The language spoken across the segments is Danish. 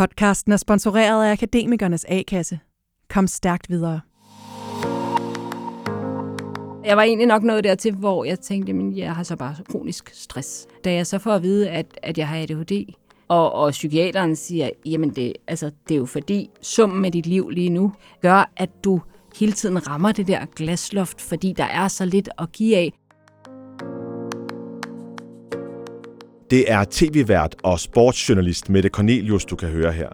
Podcasten er sponsoreret af Akademikernes A-kasse. Kom stærkt videre. Jeg var egentlig nok nået dertil, hvor jeg tænkte, at jeg har så bare kronisk stress. Da jeg så får at vide, at, at jeg har ADHD, og, og psykiateren siger, jamen det, altså, det er jo fordi summen med dit liv lige nu gør, at du hele tiden rammer det der glasloft, fordi der er så lidt at give af. Det er tv-vært og sportsjournalist Mette Cornelius, du kan høre her.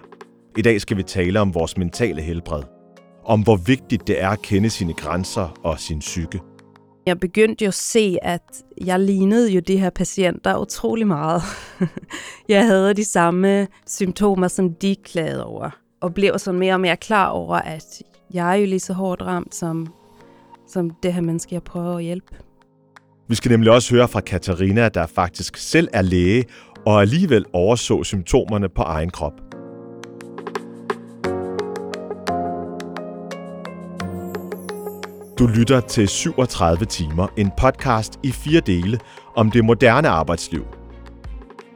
I dag skal vi tale om vores mentale helbred. Om hvor vigtigt det er at kende sine grænser og sin psyke. Jeg begyndte jo at se, at jeg lignede jo de her patienter utrolig meget. jeg havde de samme symptomer, som de klagede over. Og blev så mere og mere klar over, at jeg er jo lige så hårdt ramt som, som det her menneske, jeg prøver at hjælpe. Vi skal nemlig også høre fra Katarina, der faktisk selv er læge og alligevel overså symptomerne på egen krop. Du lytter til 37 timer, en podcast i fire dele om det moderne arbejdsliv.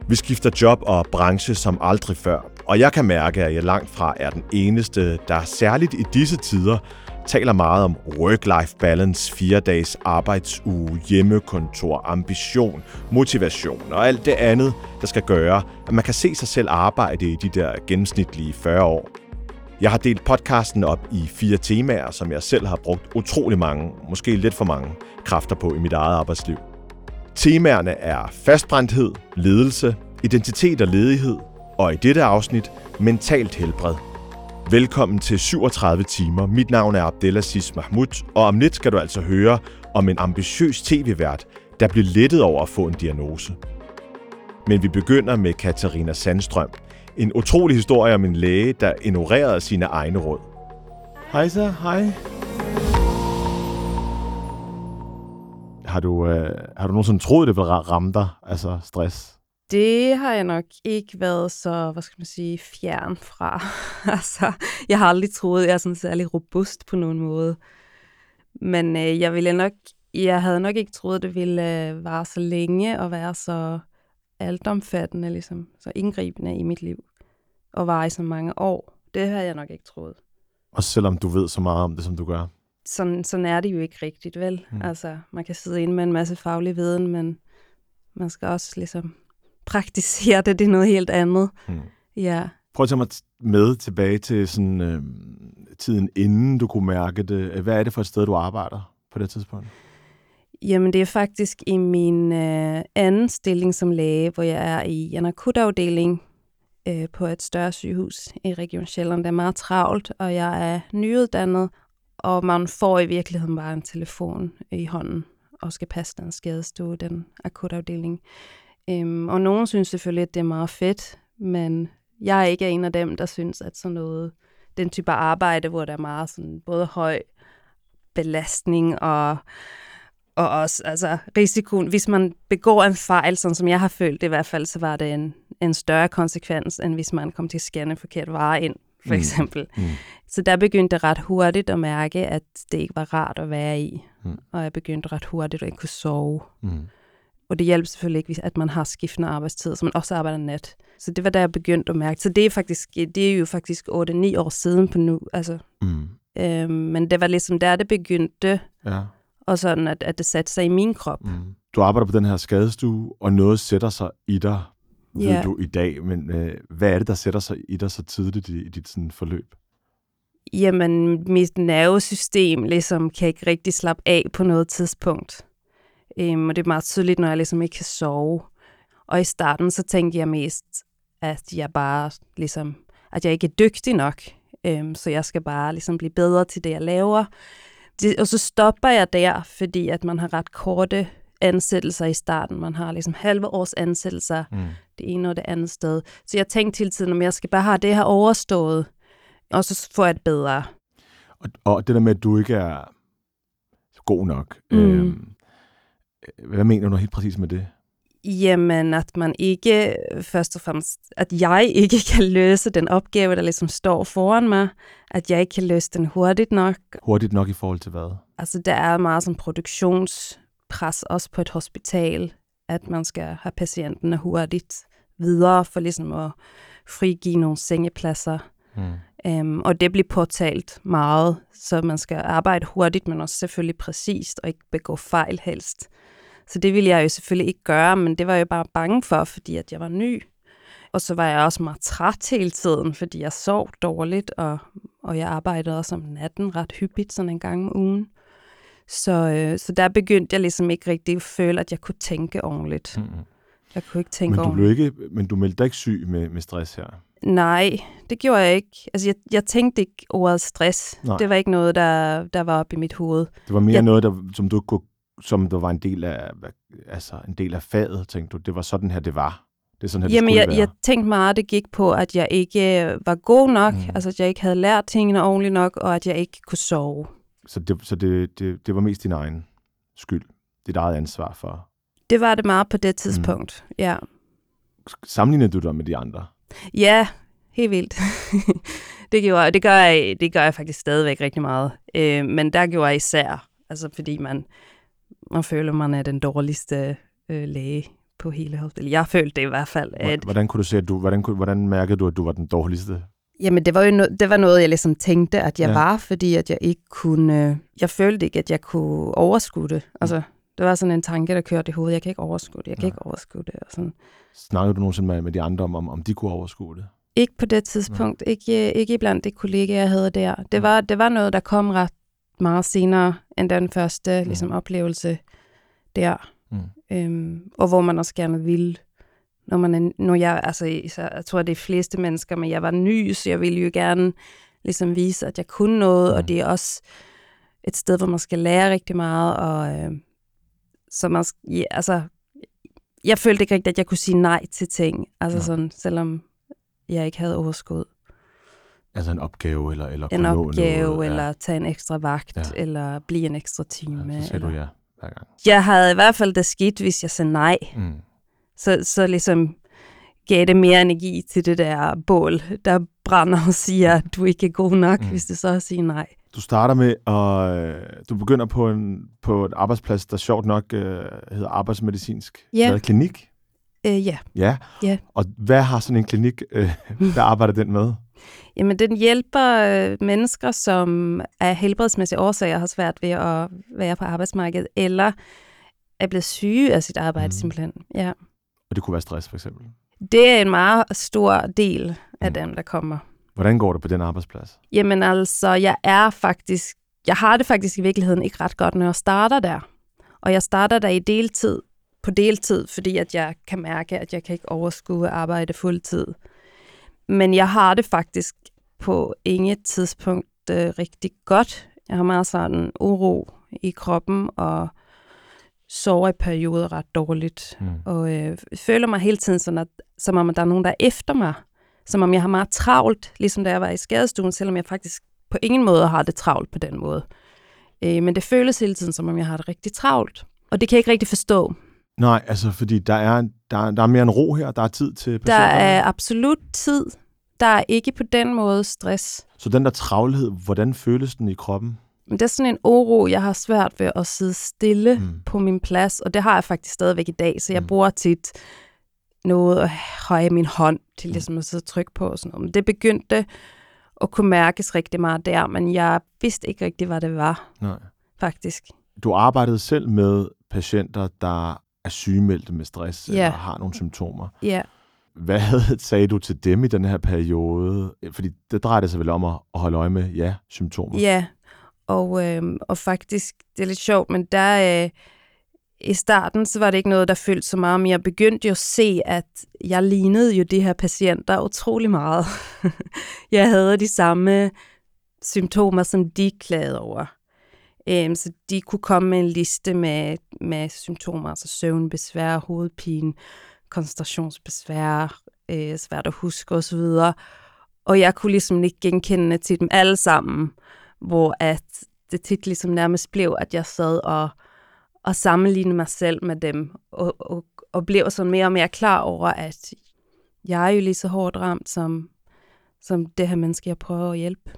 Vi skifter job og branche som aldrig før, og jeg kan mærke, at jeg langt fra er den eneste, der særligt i disse tider taler meget om work-life balance, fire dages arbejdsuge, hjemmekontor, ambition, motivation og alt det andet, der skal gøre, at man kan se sig selv arbejde i de der gennemsnitlige 40 år. Jeg har delt podcasten op i fire temaer, som jeg selv har brugt utrolig mange, måske lidt for mange, kræfter på i mit eget arbejdsliv. Temaerne er fastbrændthed, ledelse, identitet og ledighed, og i dette afsnit mentalt helbred. Velkommen til 37 timer. Mit navn er Abdelaziz Mahmoud, og om lidt skal du altså høre om en ambitiøs tv-vært, der blev lettet over at få en diagnose. Men vi begynder med Katarina Sandstrøm. En utrolig historie om en læge, der ignorerede sine egne råd. Hej så, hej. Har du, øh, har du nogensinde troet, det ville ramme dig, altså stress? Det har jeg nok ikke været så, hvad skal man sige, fjern fra. altså, jeg har aldrig troet, jeg er sådan særlig robust på nogen måde. Men øh, jeg ville nok, jeg havde nok ikke troet, det ville øh, vare så længe og være så altomfattende, ligesom, så indgribende i mit liv. Og vare i så mange år. Det havde jeg nok ikke troet. Og selvom du ved så meget om det, som du gør? Sådan, sådan er det jo ikke rigtigt, vel? Mm. Altså, man kan sidde inde med en masse faglig viden, men man skal også ligesom praktisere det, det er noget helt andet. Mm. Ja. Prøv at tage mig med tilbage til sådan, øh, tiden inden du kunne mærke det. Hvad er det for et sted, du arbejder på det tidspunkt? Jamen, det er faktisk i min øh, anden stilling som læge, hvor jeg er i en akutafdeling øh, på et større sygehus i Region Sjælland. Det er meget travlt, og jeg er nyuddannet, og man får i virkeligheden bare en telefon i hånden og skal passe den skadestue, den akutafdeling. Øhm, og nogen synes selvfølgelig, at det er meget fedt, men jeg er ikke en af dem, der synes, at sådan noget, den type arbejde, hvor der er meget sådan både høj belastning og, og også altså, risikoen. Hvis man begår en fejl, sådan som jeg har følt det i hvert fald, så var det en, en større konsekvens, end hvis man kom til at scanne forkert vare ind, for mm. eksempel. Mm. Så der begyndte jeg ret hurtigt at mærke, at det ikke var rart at være i. Mm. Og jeg begyndte ret hurtigt at ikke kunne sove. Mm. Og det hjælper selvfølgelig ikke, at man har skiftende arbejdstid, så man også arbejder nat. Så det var der, jeg begyndte at mærke. Så det er, faktisk, det er jo faktisk 8-9 år siden på nu. Altså, mm. øhm, men det var ligesom der, det begyndte. Ja. Og sådan, at, at det satte sig i min krop. Mm. Du arbejder på den her skadestue, og noget sætter sig i dig, ved ja. du i dag. Men øh, hvad er det, der sætter sig i dig så tidligt i, i dit sådan, forløb? Jamen, mit nervesystem ligesom, kan ikke rigtig slappe af på noget tidspunkt. Øhm, og det er meget tydeligt, når jeg ligesom ikke kan sove. Og i starten, så tænkte jeg mest, at jeg bare ligesom, at jeg ikke er dygtig nok. Øhm, så jeg skal bare ligesom blive bedre til det, jeg laver. Det, og så stopper jeg der, fordi at man har ret korte ansættelser i starten. Man har ligesom halve års ansættelser, mm. det ene og det andet sted. Så jeg tænkte hele tiden, at jeg skal bare have det her overstået, og så får jeg det bedre. Og, og det der med, at du ikke er god nok, mm. øhm, hvad mener du helt præcis med det? Jamen, at man ikke, først og fremmest, at jeg ikke kan løse den opgave, der ligesom står foran mig, at jeg ikke kan løse den hurtigt nok. Hurtigt nok i forhold til hvad? Altså, der er meget som produktionspres også på et hospital, at man skal have patienten hurtigt videre for ligesom at frigive nogle sengepladser. Mm. Um, og det bliver påtalt meget, så man skal arbejde hurtigt, men også selvfølgelig præcist og ikke begå fejl helst. Så det ville jeg jo selvfølgelig ikke gøre, men det var jeg bare bange for, fordi at jeg var ny. Og så var jeg også meget træt hele tiden, fordi jeg sov dårligt, og, og jeg arbejdede også om natten ret hyppigt, sådan en gang om ugen. Så, øh, så der begyndte jeg ligesom ikke rigtig at føle, at jeg kunne tænke ordentligt. Mm. Jeg kunne ikke tænke Men du ordentligt. blev ikke, men du meldte dig ikke syg med, med stress her? Nej, det gjorde jeg ikke. Altså, jeg, jeg tænkte ikke ordet stress. Nej. Det var ikke noget, der, der var oppe i mit hoved. Det var mere Ja. noget, der, som du kunne, som der var en del af, altså en del af faget, tænkte du. Det var sådan her, det var. Det er sådan her, det Jamen, jeg, være. jeg tænkte meget, det gik på, at jeg ikke øh, var god nok, Mm. mm. altså at jeg ikke havde lært tingene ordentligt nok, og at jeg ikke kunne sove. Så, det, så det, det, det var mest din egen skyld. Dit eget ansvar for. Det var det meget på det tidspunkt, mm. ja. Sammenlignede du dig med de andre? Ja, helt vildt. det, gjorde, det, gør jeg, det gør jeg faktisk stadigvæk rigtig meget. Øh, men der gjorde jeg især, altså fordi man, man føler, man er den dårligste øh, læge på hele hospitalet. Jeg følte det i hvert fald. At, Hvordan, kunne du se, at du, hvordan, hvordan mærkede du, at du var den dårligste? Jamen, det var jo no- det var noget, jeg ligesom tænkte, at jeg Ja. ja. var, fordi at jeg ikke kunne... Jeg følte ikke, at jeg kunne overskue det. Altså, det var sådan en tanke, der kørte i hovedet. Jeg kan ikke overskue det, jeg kan Nej. ikke overskue det. Og sådan. Snakkede du nogensinde med, med de andre om, om, de kunne overskue det? Ikke på det tidspunkt. Ikke, ikke blandt de kollegaer, jeg havde der. Det var, det var noget, der kom ret meget senere end den første ligesom, oplevelse der. Mm. Øhm, og hvor man også gerne ville. Når, man er, når jeg, altså, jeg tror, det er fleste mennesker, men jeg var ny, så jeg ville jo gerne ligesom vise, at jeg kunne noget, Mm. og det er også et sted, hvor man skal lære rigtig meget, og øh, så man, ja, altså, jeg følte ikke rigtigt, at jeg kunne sige nej til ting, altså Nej. sådan, selvom jeg ikke havde overskud. Altså en opgave, eller, eller En opgave, noget, eller tage en ekstra vagt, Ja. ja. eller blive en ekstra time. Ja, så eller... du ja hver gang. Jeg havde i hvert fald det skidt, hvis jeg sagde nej. Mm. så, så ligesom gav det mere energi til det der bål, der brænder og siger, at du ikke er god nok, Mm. hvis du så siger nej. Du starter med, og øh, du begynder på en på et arbejdsplads, der sjovt nok øh, hedder arbejdsmedicinsk hvad, klinik. Øh, ja, Ja. Ja. Og hvad har sådan en klinik, øh, hvad arbejder den med? jamen den hjælper øh, mennesker, som af helbredsmæssige årsager har svært ved at være på arbejdsmarkedet, eller er blevet syge af sit arbejde mm. simpelthen. Ja. Og det kunne være stress, for eksempel. Det er en meget stor del af Mm. dem, der kommer. Hvordan går det på den arbejdsplads? Jamen altså, jeg er faktisk, jeg har det faktisk i virkeligheden ikke ret godt, når jeg starter der. Og jeg starter der i deltid, på deltid, fordi at jeg kan mærke, at jeg kan ikke overskue at arbejde fuldtid. Men jeg har det faktisk på inget tidspunkt øh, rigtig godt. Jeg har meget sådan uro i kroppen og sover i perioder ret dårligt. Mm. Og øh, føler mig hele tiden sådan, at, som om at der er nogen, der er efter mig. Som om jeg har meget travlt, ligesom da jeg var i skadestuen, selvom jeg faktisk på ingen måde har det travlt på den måde. Øh, men det føles hele tiden, som om jeg har det rigtig travlt. Og det kan jeg ikke rigtig forstå. Nej, altså fordi der er, der, er- der er mere en ro her, der er tid til Der patienterne. er absolut tid. Der er ikke på den måde stress. Så den der travlhed, hvordan føles den i kroppen? Men det er sådan en oro, jeg har svært ved at sidde stille Mm. mm. på min plads, og det har jeg faktisk stadigvæk i dag, så jeg Mm. mm. bruger tit noget at høje min hånd til ligesom at sidde og trykke på og sådan noget. Men det begyndte at kunne mærkes rigtig meget der, men jeg vidste ikke rigtig, hvad det var, Nej. faktisk. Du arbejdede selv med patienter, der er sygemeldte med stress, Ja. eller har nogle symptomer. Ja, Hvad sagde du til dem i den her periode? Fordi det drejer sig vel om at at holde øje med, ja, symptomer. ja. Og, øh, og faktisk, det er lidt sjovt, men der øh, i starten, så var det ikke noget, der følte så meget, men jeg begyndte jo at se, at jeg lignede jo de her patienter utrolig meget. jeg havde de samme symptomer, som de klagede over. Øhm, så de kunne komme med en liste med, med symptomer, altså søvnbesvær, hovedpine, koncentrationsbesvær, øh, svært at huske osv. Og jeg kunne ligesom ikke genkende til dem alle sammen, hvor at det tit ligesom nærmest blev, at jeg sad og, og sammenlignede mig selv med dem, og, og, og blev sådan mere og mere klar over, at jeg er jo lige så hårdt ramt som, som det her menneske, jeg prøver at hjælpe.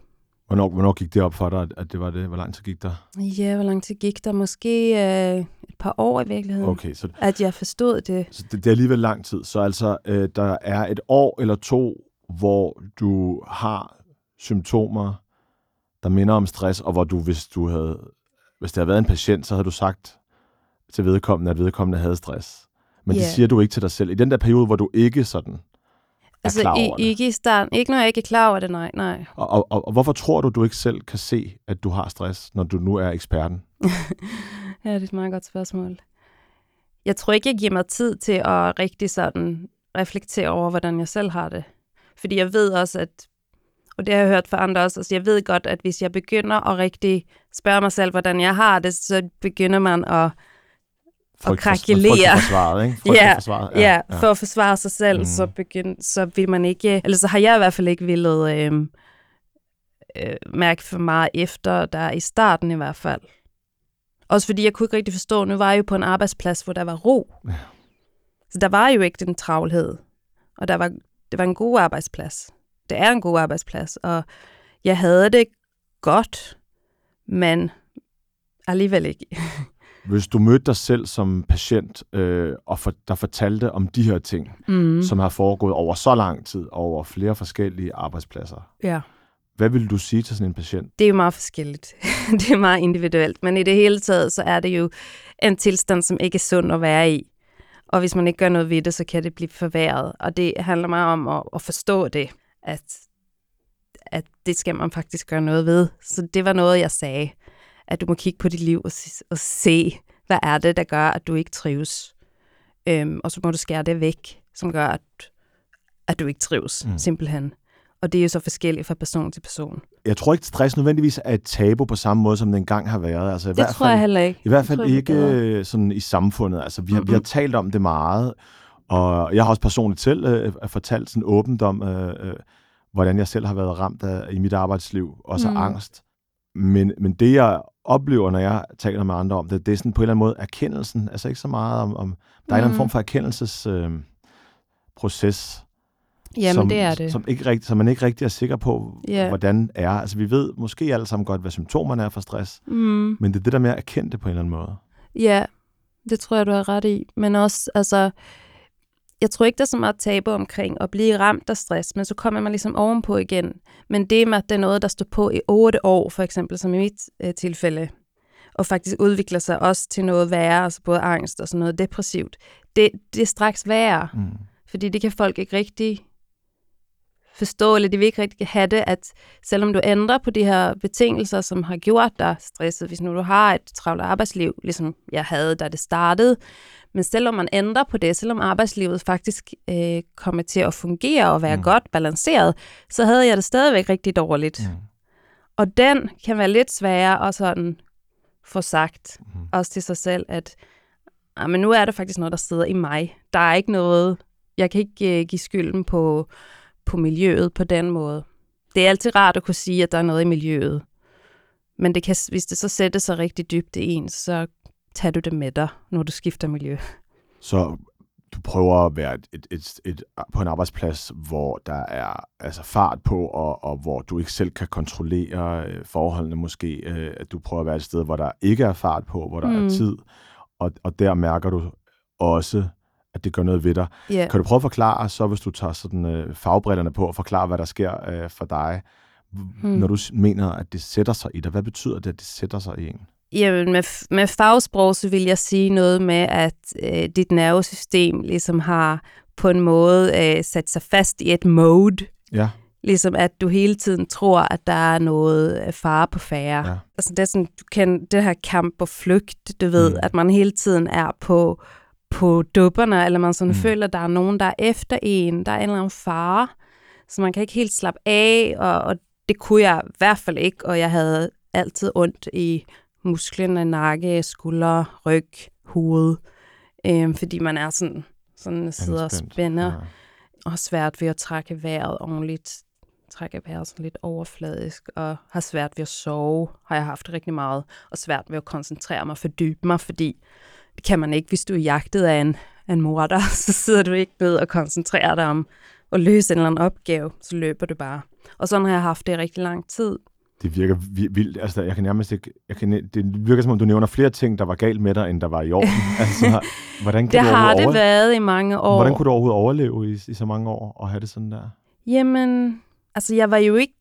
Hvornår, hvornår gik det op for dig, at- det var det? Hvor lang tid gik der? Ja, hvor lang tid gik der? Måske øh, et par år i virkeligheden, Okay, så, at jeg forstod det. så det, det er alligevel lang tid. Så altså, øh, der er et år eller to, hvor du har symptomer, der minder om stress, og hvor du, hvis du havde, hvis det havde været en patient, så havde du sagt til vedkommende, at vedkommende havde stress. Men yeah. det siger du ikke til dig selv. I den der periode, hvor du ikke sådan er Altså klar i, over det. ikke i starten. Ikke når jeg ikke er klar over det, nej, nej. Og, og, og, og hvorfor tror du, du ikke selv kan se, at du har stress, når du nu er eksperten? Ja, det er et meget godt spørgsmål. Jeg tror ikke, jeg giver mig tid til at rigtig sådan reflektere over, hvordan jeg selv har det. Fordi jeg ved også, at, og det har jeg hørt fra andre også, altså jeg ved godt, at hvis jeg begynder at rigtig spørge mig selv, hvordan jeg har det, så begynder man at, for- krakelere. For ikke? Frygt Ja, for forsvaret. ja, ja, for at forsvare sig selv, mm. så, begyn, så vil man ikke, eller så har jeg i hvert fald ikke villet øh, øh, mærke for meget efter, der i starten i hvert fald. Også fordi jeg kunne ikke rigtig forstå, nu var jeg jo på en arbejdsplads, hvor der var ro. Ja. Så der var jo ikke den travlhed. Og der var, det var en god arbejdsplads. Det er en god arbejdsplads, og jeg havde det godt, men alligevel ikke. Hvis du mødte dig selv som patient, øh, og for, der fortalte om de her ting, Mm. som har foregået over så lang tid, over flere forskellige arbejdspladser, Ja. hvad vil du sige til sådan en patient? Det er jo meget forskelligt. det er meget individuelt. Men i det hele taget, så er det jo en tilstand, som ikke er sund at være i. Og hvis man ikke gør noget ved det, så kan det blive forværret. Og det handler meget om at, at forstå det, at, at det skal man faktisk gøre noget ved. Så det var noget, jeg sagde, at du må kigge på dit liv og, og se, hvad er det, der gør, at du ikke trives. Øhm, og så må du skære det væk, som gør, at, at du ikke trives, Mm. simpelthen. Og det er jo så forskelligt fra person til person. Jeg tror ikke, stress nødvendigvis er et tabu på samme måde, som det engang har været. Altså, i Det hvert tror jeg heller ikke. I hvert fald tror, ikke øh, sådan i samfundet. Altså, vi, har, vi har talt om det meget, og jeg har også personligt selv øh, fortalt sådan åbent om, øh, øh, hvordan jeg selv har været ramt af, i mit arbejdsliv, også Mm. angst. Men, men det, jeg oplever, når jeg taler med andre om det, det er sådan på en eller anden måde erkendelsen. Altså ikke så meget om... om der er en eller anden form for erkendelsesproces, øh, proces, Jamen, som, det er det. Som, ikke rigtig, som man ikke rigtig er sikker på, Ja. hvordan er. Altså vi ved måske alle sammen godt, hvad symptomerne er for stress, Mm. men det er det der med at erkende det på en eller anden måde. Ja, det tror jeg, du har ret i. Men også, altså, jeg tror ikke, der er så meget tabu omkring at blive ramt af stress, men så kommer man ligesom ovenpå igen. Men det med, at det er noget, der står på i otte år, for eksempel, som i mit øh, tilfælde, og faktisk udvikler sig også til noget værre, altså både angst og sådan noget depressivt, det, det er straks værre. Mm. Fordi det kan folk ikke rigtig forstå, eller de vil ikke rigtig have det, at selvom du ændrer på de her betingelser, som har gjort dig stresset, hvis nu du har et travlt arbejdsliv, ligesom jeg havde, da det startede, men selvom man ændrer på det, selvom arbejdslivet faktisk øh, kommer til at fungere og være Mm. godt balanceret, så havde jeg det stadigvæk rigtig dårligt. Mm. Og den kan være lidt sværere at sådan få sagt, Mm. også til sig selv, at ah, men nu er det faktisk noget, der sidder i mig. Der er ikke noget, jeg kan ikke uh, give skylden på, på miljøet på den måde. Det er altid rart at kunne sige, at der er noget i miljøet. Men det kan, hvis det så sætter sig rigtig dybt i en, så tager du det med dig, når du skifter miljø. Så du prøver at være et, et, et, et, på en arbejdsplads, hvor der er altså fart på, og, og hvor du ikke selv kan kontrollere øh, forholdene måske. Øh, at du prøver at være et sted, hvor der ikke er fart på, hvor der mm. er tid. Og, og der mærker du også, at det gør noget ved dig. Ja. Kan du prøve at forklare, så hvis du tager sådan øh, fagbrillerne på, og forklare, hvad der sker øh, for dig, hmm. Når du mener, at det sætter sig i dig? Hvad betyder det, at det sætter sig i en? Jamen, med, med fagsprog, så vil jeg sige noget med, at øh, dit nervesystem ligesom har på en måde øh, sat sig fast i et mode. Ja. Ligesom at du hele tiden tror, at der er noget øh, fare på færre. Ja. Altså det er sådan, du kan det her kamp og flygt, du ved, mm. at man hele tiden er på, på dupperne, eller man sådan Mm. føler, at der er nogen, der er efter en, der er en eller anden fare, så man kan ikke helt slappe af, og, og det kunne jeg i hvert fald ikke, og jeg havde altid ondt i musklerne, nakke, skuldre, ryg, hoved, øhm, fordi man er sådan, sådan sidder og spænder, Ja. og har svært ved at trække vejret ordentligt, trække vejret sådan lidt overfladisk, og har svært ved at sove, har jeg haft rigtig meget, og svært ved at koncentrere mig, fordybe mig, fordi det kan man ikke, hvis du er jagtet af en, af en morder, så sidder du ikke ned og koncentrerer dig om at løse en eller anden opgave, så løber du bare. Og sådan har jeg haft det i rigtig lang tid. Det virker vi- vildt. Altså, jeg kan nærmest ikke... Jeg kan, det virker som om, du nævner flere ting, der var galt med dig, end der var i orden. altså, hvordan kan Det du har det over... været i mange år. Hvordan kunne du overhovedet overleve i, i så mange år og have det sådan der? Jamen, altså jeg var jo ikke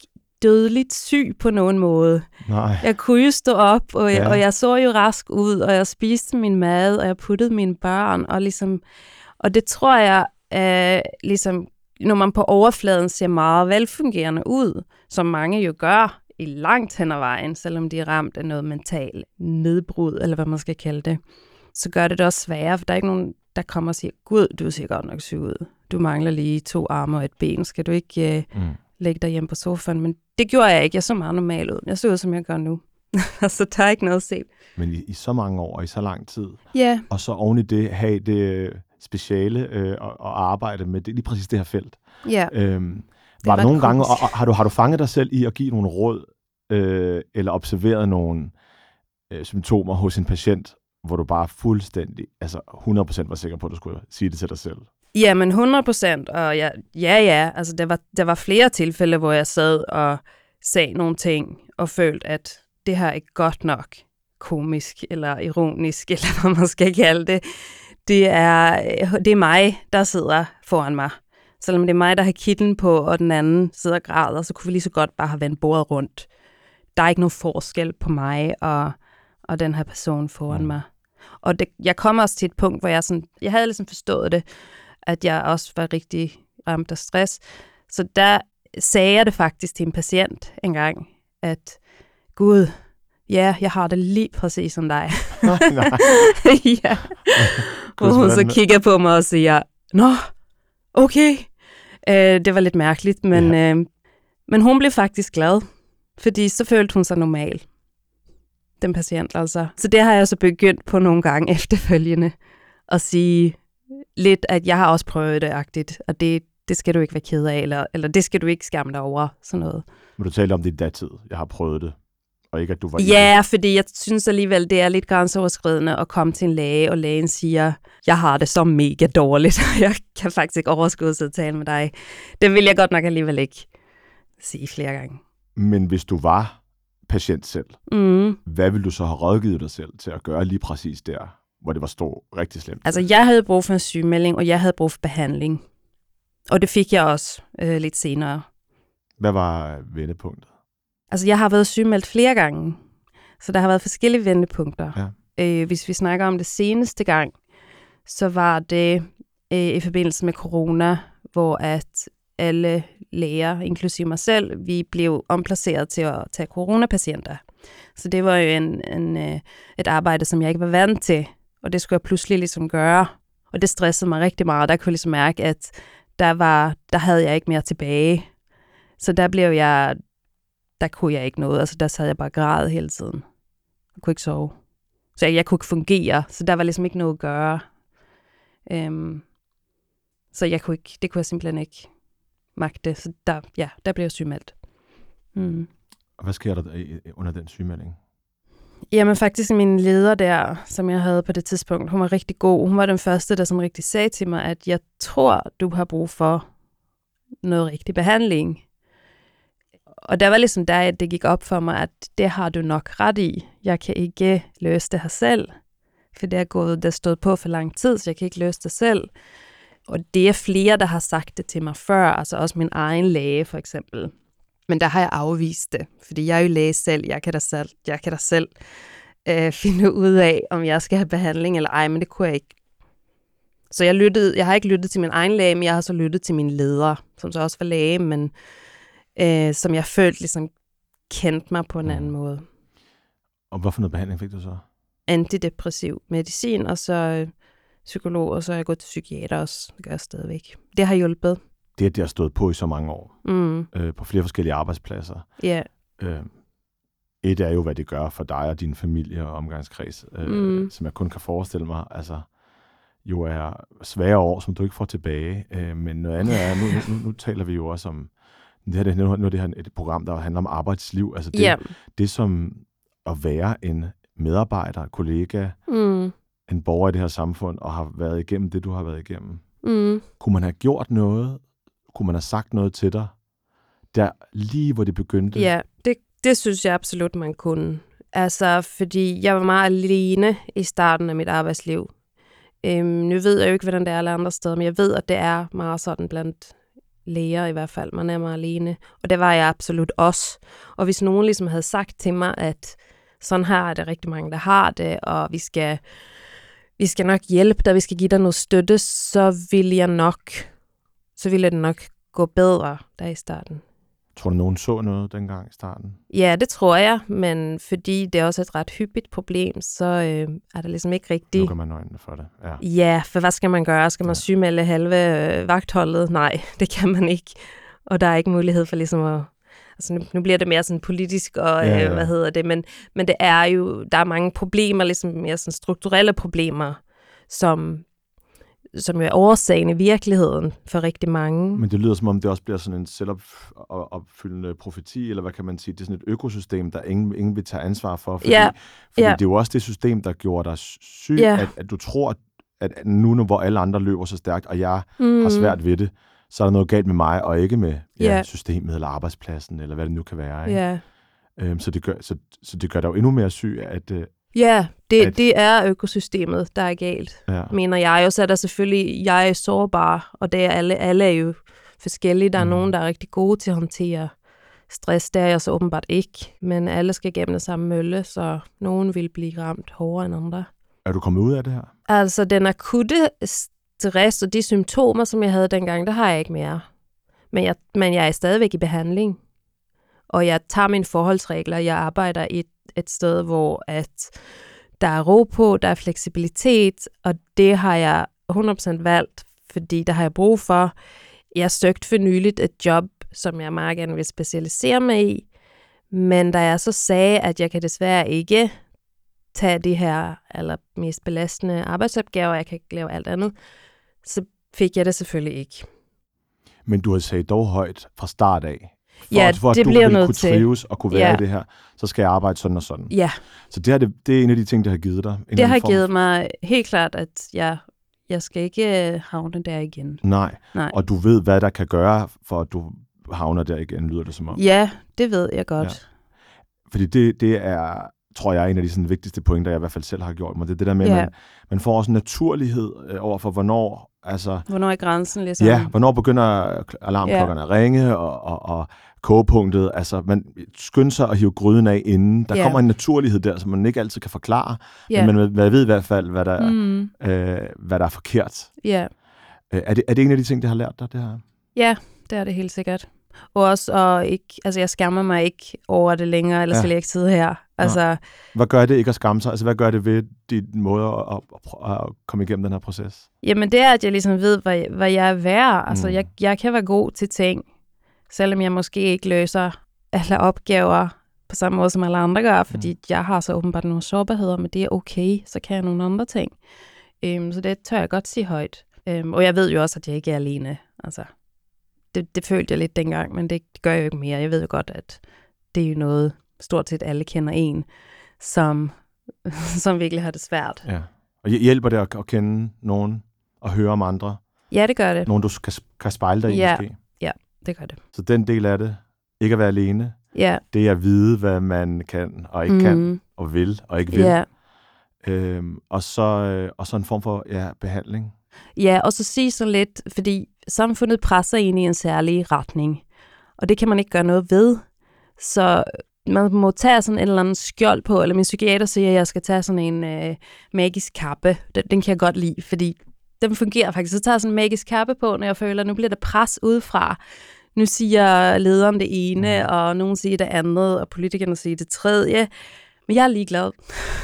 dødeligt syg på nogen måde. Nej. Jeg kunne jo stå op, og jeg, Ja. og jeg så jo rask ud, og jeg spiste min mad, og jeg puttede mine børn, og ligesom, og det tror jeg, er ligesom, når man på overfladen ser meget velfungerende ud, som mange jo gør i langt hen ad vejen, selvom de er ramt af noget mental nedbrud, eller hvad man skal kalde det, så gør det det også sværere, for der er ikke nogen, der kommer og siger, Gud, du ser godt nok syg ud. Du mangler lige to arme og et ben. Skal du ikke øh, Mm. Ligge dig hjemme på sofaen? Men det gjorde jeg ikke. Jeg så meget normal ud. Jeg så ud, som jeg gør nu. så der er ikke noget at se. Men i, i så mange år, og i så lang tid, Ja, og så oven i det have det øh, speciale øh, og, og arbejde med det, lige præcis det her felt. ja. Øhm, Det var var der nogle gange, og, og har, du, har du fanget dig selv i at give nogle råd, øh, eller observeret nogle øh, symptomer hos en patient, hvor du bare fuldstændig, altså 100% var sikker på, at du skulle sige det til dig selv? Jamen 100 procent, og ja, ja, ja, altså der var, der var flere tilfælde, hvor jeg sad og sagde nogle ting, og følte, at det her er ikke godt nok komisk, eller ironisk, eller hvad man skal kalde det. Det er, det er mig, der sidder foran mig. Selvom det er mig, der har kitlen på, og den anden sidder og græder, så kunne vi lige så godt bare have vendt bordet rundt. Der er ikke nogen forskel på mig og, og den her person foran Mm. mig. Og det, jeg kom også til et punkt, hvor jeg, sådan, jeg havde ligesom forstået det, at jeg også var rigtig ramt af stress. Så der sagde jeg det faktisk til en patient engang, at Gud, ja, jeg har det lige præcis som dig. Nej, nej. ja. Hvor hun så kigger på mig og siger, Nå, okay. Øh, det var lidt mærkeligt, men, Ja. øh, men hun blev faktisk glad, fordi så følte hun sig normal. Den patient altså. Så det har jeg så begyndt på nogle gange efterfølgende, at sige lidt, at jeg har også prøvet det, agtigt, og det, det skal du ikke være ked af, eller, eller det skal du ikke skamme dig over, sådan noget. Men du talte om det i datid. Jeg har prøvet det. Og ikke, at du var i Ja, fordi jeg synes alligevel, det er lidt grænseoverskridende at komme til en læge, og lægen siger, jeg har det så mega dårligt, og jeg kan faktisk ikke overskue at tale med dig. Det vil jeg godt nok alligevel ikke sige flere gange. Men hvis du var patient selv, Mm. hvad ville du så have rådgivet dig selv til at gøre lige præcis der, hvor det var stå rigtig slemt? Altså, jeg havde brug for en sygemelding, og jeg havde brug for behandling. Og det fik jeg også øh, lidt senere. Hvad var vendepunktet? Altså, jeg har været sygemeldt flere gange, så der har været forskellige vendepunkter. Ja. Øh, hvis vi snakker om det seneste gang, så var det øh, i forbindelse med corona, hvor at alle læger, inklusive mig selv, vi blev omplaceret til at tage coronapatienter. Så det var jo en, en, øh, et arbejde, som jeg ikke var vant til, og det skulle jeg pludselig ligesom gøre. Og det stressede mig rigtig meget. Der kunne jeg ligesom mærke, at der, var, der havde jeg ikke mere tilbage. Så der blev jeg, der kunne jeg ikke noget. Altså der sad jeg bare græd hele tiden. Jeg kunne ikke sove. Så jeg, jeg kunne ikke fungere, så der var ligesom ikke noget at gøre. Øhm, så jeg kunne ikke, det kunne jeg simpelthen ikke magte. Så der, ja, der blev jeg sygemeldt. Mm. Og hvad sker der øh, under den sygemelding? Jamen faktisk min leder der, som jeg havde på det tidspunkt, hun var rigtig god. Hun var den første, der sådan rigtig sagde til mig, at jeg tror, du har brug for noget rigtig behandling. Og der var ligesom der, at det gik op for mig, at det har du nok ret i. Jeg kan ikke løse det her selv, for det er gået, der stod på for lang tid, så jeg kan ikke løse det selv. Og det er flere, der har sagt det til mig før, altså også min egen læge for eksempel. Men der har jeg afvist det, fordi jeg er jo læge selv. Jeg kan da selv, jeg kan da selv øh, finde ud af, om jeg skal have behandling eller ej, men det kunne jeg ikke. Så jeg, lyttede, jeg har ikke lyttet til min egen læge, men jeg har så lyttet til min leder, som så også var læge, men øh, som jeg følte ligesom kendte mig på en anden måde. Og hvorfor noget behandling fik du så? Antidepressiv medicin, og så øh, psykolog, og så er jeg gået til psykiater også. Det gør jeg stadigvæk. Det har hjulpet. Det, at det har stået på i så mange år, Mm, øh, på flere forskellige arbejdspladser. ja, Øh, et er jo, hvad det gør for dig og din familie og omgangskreds, øh, Mm. som jeg kun kan forestille mig, altså jo er svære år, som du ikke får tilbage. Øh, men noget andet er, nu, nu, nu taler vi jo også om, det her, nu, nu er det her et program, der handler om arbejdsliv. Altså det, ja. det som at være en medarbejder, kollega, Mm, en borger i det her samfund, og har været igennem det, du har været igennem. mm. Kunne man have gjort noget? Kunne man have sagt noget til dig? Der lige hvor det begyndte? Ja, det, det synes jeg absolut, man kunne. Altså, fordi jeg var meget alene i starten af mit arbejdsliv. Øhm, nu ved jeg jo ikke, hvordan det er alle andre steder, men jeg ved, at det er meget sådan blandt læger i hvert fald. Man er meget alene. Og det var jeg absolut også. Og hvis nogen ligesom havde sagt til mig, at sådan her er det rigtig mange, der har det, og vi skal, vi skal nok hjælpe dig, vi skal give dig noget støtte, så vil jeg nok, så ville det nok gå bedre der i starten. Tror du, nogen så noget dengang i starten? Ja, det tror jeg, men fordi det er også et ret hyppigt problem, så øh, er det ligesom ikke rigtigt. Lukker man øjnene for det? Ja. Ja, for hvad skal man gøre? Skal man Ja. sygemelde halve øh, vagtholdet? Nej, det kan man ikke. Og der er ikke mulighed for ligesom at... Altså nu, nu bliver det mere sådan politisk, og Ja, ja, ja. ja. hvad hedder det, men, men det er jo, der er mange problemer, ligesom mere sådan strukturelle problemer, som, som jo er årsagen i virkeligheden for rigtig mange. Men det lyder som om, det også bliver sådan en selvopfyldende profeti, eller hvad kan man sige? Det er sådan et økosystem, der ingen, ingen vil tage ansvar for. Fordi, Ja, fordi ja. det er jo også det system, der gjorde dig syg, Ja. at, at du tror, at nu, nu, hvor alle andre løber så stærkt, og jeg mm. har svært ved det, så er der noget galt med mig, og ikke med ja, Ja. systemet eller arbejdspladsen, eller hvad det nu kan være. Ikke? Ja, Øhm, så, det gør, så, så det gør dig jo endnu mere syg, at... Ja det, At- det er økosystemet, der er galt. ja. mener jeg. Og så er der selvfølgelig, jeg er sårbar, og det er alle, alle er jo forskellige. Der er Mm. nogen, der er rigtig gode til at håndtere stress. Det er jeg så åbenbart ikke. Men alle skal gennem det samme mølle, så nogen vil blive ramt hårdere end andre. Er du kommet ud af det her? Altså, den akutte stress og de symptomer, som jeg havde dengang, der har jeg ikke mere. Men jeg, men jeg er stadigvæk i behandling. Og jeg tager mine forholdsregler. Jeg arbejder et, et sted, hvor at der er ro på, der er fleksibilitet, og det har jeg 100% valgt, fordi der har jeg brug for. Jeg søgte for nyligt et job, som jeg meget gerne vil specialisere mig i, men da jeg så sagde, at jeg kan desværre ikke tage de her eller mest belastende arbejdsopgaver, jeg kan ikke lave alt andet, så fik jeg det selvfølgelig ikke. Men du har sagt dog højt fra start af. For, Ja, at, for at det du bliver nødt kunne til. trives og kunne være Ja. i det her, så skal jeg arbejde sådan og sådan. Ja, Så det, her, det, det er en af de ting, der har givet dig. En det har form- givet mig helt klart, at jeg, jeg skal ikke øh, havne der igen. Nej. Nej. Og du ved, hvad der kan gøre, for at du havner der igen, lyder det som om. Ja, det ved jeg godt. Fordi det, det er, tror jeg, en af de sådan, vigtigste pointer, jeg i hvert fald selv har gjort mig. Det er det der med, at Ja. man, man får også en naturlighed øh, over for, hvornår, altså, Hvornår er grænsen ligesom? ja, hvornår begynder alarmklokkerne at ringe, og, og, og kogepunktet, altså man skynder sig at hive gryden af inden. Der Ja. kommer en naturlighed der, som man ikke altid kan forklare, ja. men man, man ved i hvert fald, hvad der, mm, øh, hvad der er forkert. ja. Øh, er, det, er det en af de ting, der har lært dig, det her? ja, det er det helt sikkert. Og også, og ikke, altså jeg skammer mig ikke over det længere, ellers Ja. ja. vil jeg ikke sidde her. Altså, Hvad gør det ikke at skamme sig? Altså, hvad gør det ved din måde at, at, at komme igennem den her proces? Jamen det er, at jeg ligesom ved, hvad, hvad jeg er værd. Altså Mm. jeg, jeg kan være god til ting, selvom jeg måske ikke løser alle opgaver på samme måde, som alle andre gør, fordi jeg har så åbenbart nogle sårbarheder, men det er okay, så kan jeg nogle andre ting. Øhm, så det tør jeg godt sige højt. Øhm, og jeg ved jo også, at jeg ikke er alene. Altså, det, det følte jeg lidt dengang, men det gør jeg jo ikke mere. Jeg ved jo godt, at det er jo noget, stort set alle kender en, som, som virkelig har det svært. Ja. Og hj- hjælper det at, at kende nogen og høre om andre? Ja, det gør det. Nogen, du kan, kan spejle dig i Ja. måske? Det gør det. Så den del af det, ikke at være alene, Ja. det er at vide, hvad man kan og ikke mm. kan, og vil og ikke vil. Ja. Øhm, og, så, øh, og så en form for ja, behandling. Ja, og så sige sådan lidt, fordi samfundet presser en i en særlig retning, og det kan man ikke gøre noget ved. Så man må tage sådan en eller anden skjold på, eller min psykiater siger, at jeg skal tage sådan en øh, magisk kappe. Den, den kan jeg godt lide, fordi den fungerer faktisk. Så tager jeg sådan en magisk kappe på, når jeg føler, at nu bliver der pres udefra. Nu siger lederen det ene, og nogen siger det andet, og politikerne siger det tredje. Men jeg er ligeglad.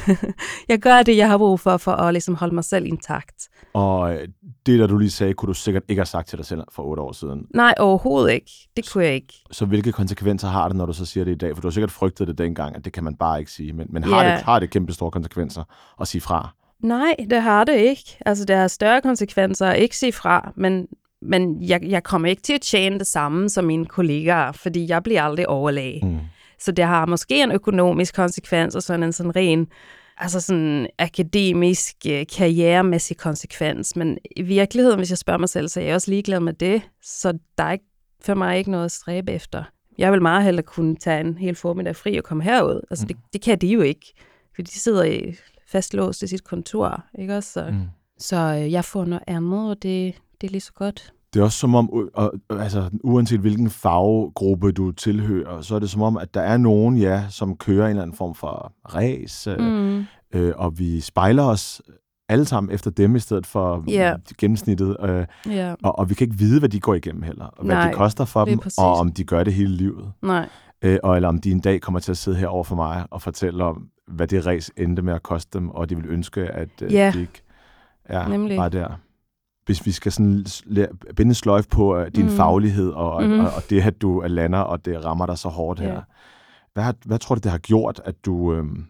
jeg gør det, jeg har brug for, for at ligesom holde mig selv intakt. Og øh, det, der du lige sagde, kunne du sikkert ikke have sagt til dig selv for otte år siden. Nej, overhovedet ikke. Det kunne jeg ikke. Så hvilke konsekvenser har det, når du så siger det i dag? For du har sikkert frygtet det dengang, at det kan man bare ikke sige. Men, men har, Ja. det, har det kæmpe store konsekvenser at sige fra? Nej, det har det ikke. Altså, det har større konsekvenser at ikke sige fra, men, men jeg, jeg kommer ikke til at tjene det samme som mine kollegaer, fordi jeg bliver aldrig overlæge. Mm. Så det har måske en økonomisk konsekvens, og sådan en sådan ren altså sådan akademisk, øh, karrieremæssig konsekvens. Men i virkeligheden, hvis jeg spørger mig selv, så er jeg også ligeglad med det. Så der er ikke, for mig ikke noget at stræbe efter. Jeg vil meget hellere kunne tage en hel formiddag fri og komme herud. Altså, det, det kan de jo ikke, fordi de sidder i fastlåst i sit kontor, ikke også? Så, Mm. så øh, jeg får noget andet, og det, det er lige så godt. Det er også som om, altså, uanset hvilken faggruppe du tilhører, så er det som om, at der er nogen, ja, som kører en eller anden form for race, mm. Mm. øh, og vi spejler os alle sammen efter dem, i stedet for Ja. gennemsnittet. Øh, Ja, og, og vi kan ikke vide, hvad de går igennem heller, og hvad Nej, det koster for dem, præcis. og om de gør det hele livet. nej. Øh, og eller om de en dag kommer til at sidde her over for mig og fortælle om, hvad det race endte med at koste dem, og de vil ønske, at øh, Ja, de ikke er nemlig. bare der. Hvis vi skal sådan binde sløjf på uh, din Mm. faglighed, og, mm. og, og det, at du lander, og det rammer dig så hårdt Ja. her. Hvad, har, hvad tror du, det har gjort, at du, øhm,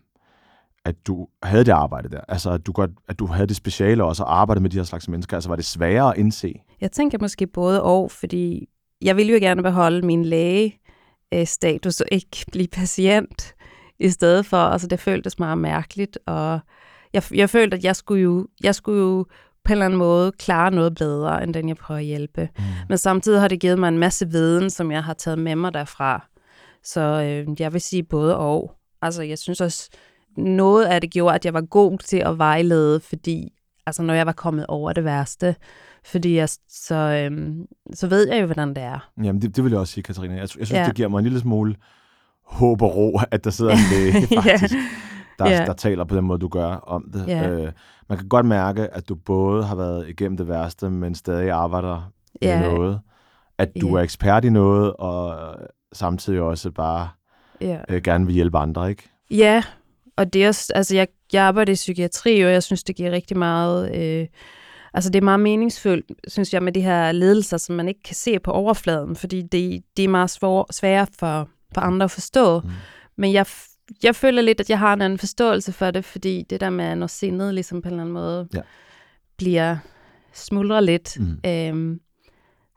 at du havde det arbejde der? Altså, at du, godt, at du havde det speciale også, og arbejdede med de her slags mennesker. Altså, var det sværere at indse? Jeg tænker måske både og, fordi jeg ville jo gerne beholde min læge-status og ikke blive patient i stedet for. Altså, det føltes meget mærkeligt, og jeg, jeg følte, at jeg skulle, jo, jeg skulle jo på en eller anden måde klare noget bedre, end den jeg prøver at hjælpe. Mm. Men samtidig har det givet mig en masse viden, som jeg har taget med mig derfra. Så øh, jeg vil sige både og. Altså, jeg synes også, noget af det gjorde, at jeg var god til at vejlede, fordi altså, når jeg var kommet over det værste, fordi jeg, så, øhm, så ved jeg jo, hvordan det er. Jamen, det, det vil jeg også sige, Katarina. Jeg, jeg synes, Ja. det giver mig en lille smule håb og ro, at der sidder en læge, faktisk, der, Ja. der taler på den måde, du gør om det. Ja. Øh, man kan godt mærke, at du både har været igennem det værste, men stadig arbejder med Ja. noget. At du Ja. er ekspert i noget, og samtidig også bare Ja, øh, gerne vil hjælpe andre, ikke? ja og det er også, altså jeg, jeg arbejder i psykiatri, og jeg synes, det giver rigtig meget, øh, altså det er meget meningsfuldt, synes jeg, med de her ledelser, som man ikke kan se på overfladen, fordi det, det er meget svår, svære for, for andre at forstå. Mm. Men jeg, jeg føler lidt, at jeg har en anden forståelse for det, fordi det der med, når sindet ligesom på en eller anden måde Ja. bliver smuldret lidt, Mm. øhm,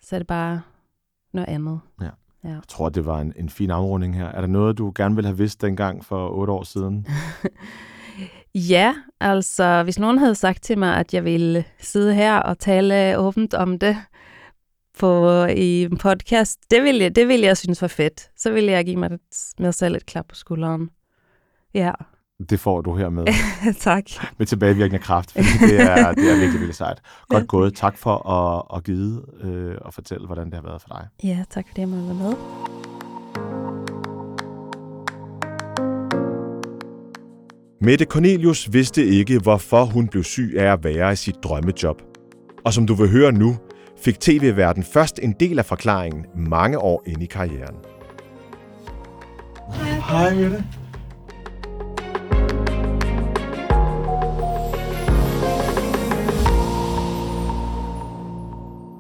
så er det bare noget andet. Jeg tror, det var en, en fin afrunding her. Er der noget, du gerne ville have vidst dengang for otte år siden? Ja, altså hvis nogen havde sagt til mig, at jeg ville sidde her og tale åbent om det på, i en podcast, det ville, jeg, det ville jeg synes var fedt. Så ville jeg give mig, mig selv et klap på skulderen. Ja, Det får du her med, tak. med tilbagevirkende kraft, fordi det er, det er virkelig, virkelig sejt. Godt gået. Tak for at, at give øh, og fortælle, hvordan det har været for dig. Ja, tak fordi jeg måtte være med. Mette Cornelius vidste ikke, hvorfor hun blev syg af at være i sit drømmejob. Og som du vil høre nu, fik tv-verden først en del af forklaringen mange år ind i karrieren. Hej Mette.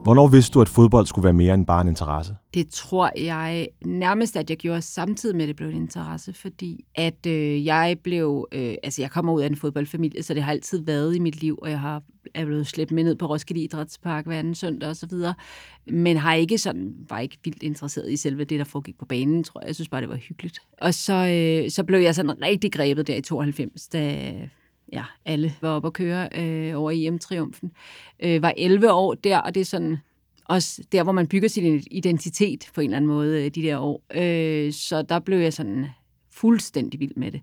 Hvornår vidste du, at fodbold skulle være mere end bare en interesse? Det tror jeg nærmest, at jeg gjorde samtidig med, at det blev en interesse, fordi at øh, jeg blev, øh, altså jeg kommer ud af en fodboldfamilie, så det har altid været i mit liv, og jeg har er blevet slæbt med ned på Roskilde Idrætspark hver anden søndag og så videre, men har ikke sådan, var ikke vildt interesseret i selve det, der foregik på banen, tror jeg. Jeg synes bare, det var hyggeligt. Og så, øh, så blev jeg sådan rigtig grebet der i 92, da ja, alle var oppe at køre øh, over EM-triumfen. Øh, var 11 år der, og det er sådan også der, hvor man bygger sin identitet på en eller anden måde øh, de der år. Øh, så der blev jeg sådan fuldstændig vild med det,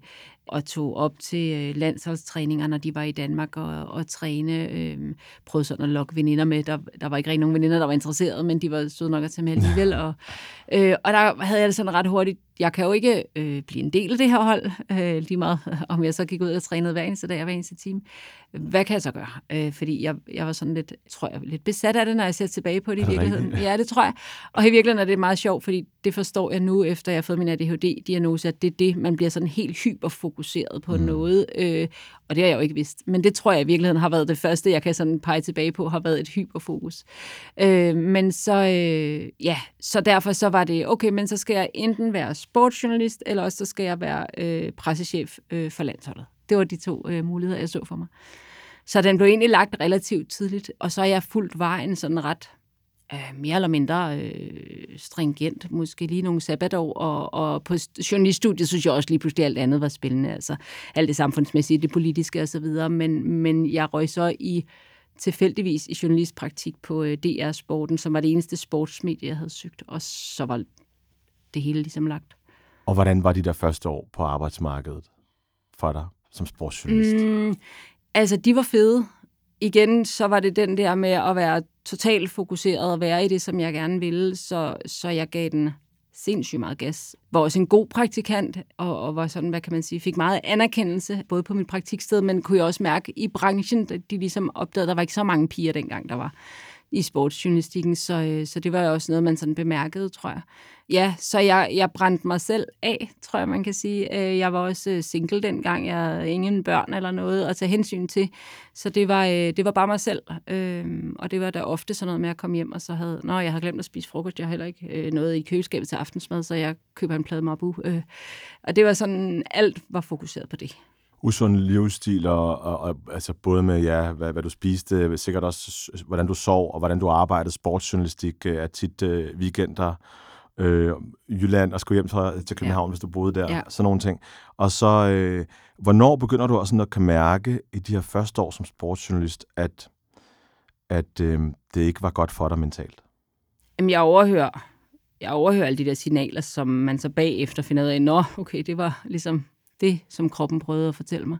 og tog op til øh, landsholdstræninger, når de var i Danmark og, og træne. Øh, prøvede sådan at lokke veninder med. Der, der var ikke rigtig nogen veninder, der var interesserede, men de var søde nok at tage med alligevel. Og, øh, og der havde jeg det sådan ret hurtigt. Jeg kan jo ikke øh, blive en del af det her hold, øh, lige meget om jeg så gik ud og trænede hver eneste dag og hver eneste time. Hvad kan jeg så gøre? Øh, fordi jeg, jeg var sådan lidt, tror jeg, lidt besat af det, når jeg ser tilbage på det i virkeligheden. rigtigt? Ja, det tror jeg. Og i virkeligheden er det meget sjovt, fordi det forstår jeg nu, efter jeg har fået min ADHD-diagnose, at det er det, man bliver sådan helt hyperfokuseret på mm. noget. Øh, og det har jeg jo ikke vidst. Men det tror jeg i virkeligheden har været det første, jeg kan sådan pege tilbage på, har været et hyperfokus. Øh, men så, øh, ja, så derfor så var det, okay, men så skal jeg enten være sportsjournalist, eller også så skal jeg være øh, pressechef øh, for landsholdet. Det var de to øh, muligheder, jeg så for mig. Så den blev egentlig lagt relativt tidligt, og så har jeg fulgt vejen sådan ret øh, mere eller mindre øh, stringent, måske lige nogle sabbatår, og, og på journaliststudiet synes jeg også lige pludselig alt andet var spændende, altså alt det samfundsmæssige, det politiske osv., men, men jeg røg så i tilfældigvis i journalistpraktik på øh, DR Sporten, som var det eneste sportsmedie, jeg havde søgt, og så var det hele ligesom lagt. Og hvordan var de der første år på arbejdsmarkedet for dig som sportsjournalist? Mm, altså, de var fede. Igen, så var det den der med at være totalt fokuseret og være i det, som jeg gerne ville, så, så jeg gav den sindssygt meget gas. Var også en god praktikant, og, og var sådan, hvad kan man sige, fik meget anerkendelse, både på mit praktiksted, men kunne jeg også mærke i branchen, at de ligesom opdagede, at der var ikke så mange piger dengang, der var i sportsjournalistikken, så, øh, så det var jo også noget, man sådan bemærkede, tror jeg. Ja, så jeg, jeg brændte mig selv af, tror jeg, man kan sige. Øh, jeg var også øh, single dengang, jeg havde ingen børn eller noget at tage hensyn til, så det var, øh, det var bare mig selv, øhm, og det var da ofte sådan noget med at komme hjem, og så havde, nå, jeg havde glemt at spise frokost, jeg havde heller ikke noget i køleskabet til aftensmad, så jeg køber en plade Mabu. Og det var sådan, alt var fokuseret på det usund livsstil, og, og, og altså både med, ja, hvad, hvad du spiste, sikkert også, hvordan du sov, og hvordan du arbejdede. Sportsjournalistik øh, er tit øh, weekender, øh, Jylland, og skulle hjem til, til København, ja. hvis du boede der, ja. sådan nogle ting. Og så, øh, hvornår begynder du også at kan mærke i de her første år som sportsjournalist, at, at øh, det ikke var godt for dig mentalt? Jamen, jeg overhører, jeg overhører alle de der signaler, som man så bagefter finder ud af, nå, okay, det var ligesom det, som kroppen prøvede at fortælle mig.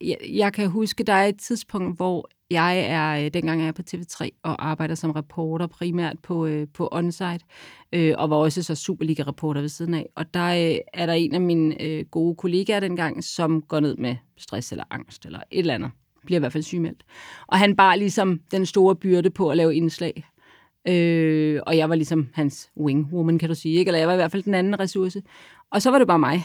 Jeg, jeg kan huske, der er et tidspunkt, hvor jeg er, øh, dengang er jeg på TV3 og arbejder som reporter primært på, øh, på Onsite, øh, og var også så Superliga-reporter ved siden af. Og der øh, er der en af mine øh, gode kollegaer dengang, som går ned med stress eller angst eller et eller andet. Bliver i hvert fald sygemeldt. Og han bar ligesom den store byrde på at lave indslag. Øh, og jeg var ligesom hans wingwoman, kan du sige. Ikke? Eller jeg var i hvert fald den anden ressource. Og så var det bare mig,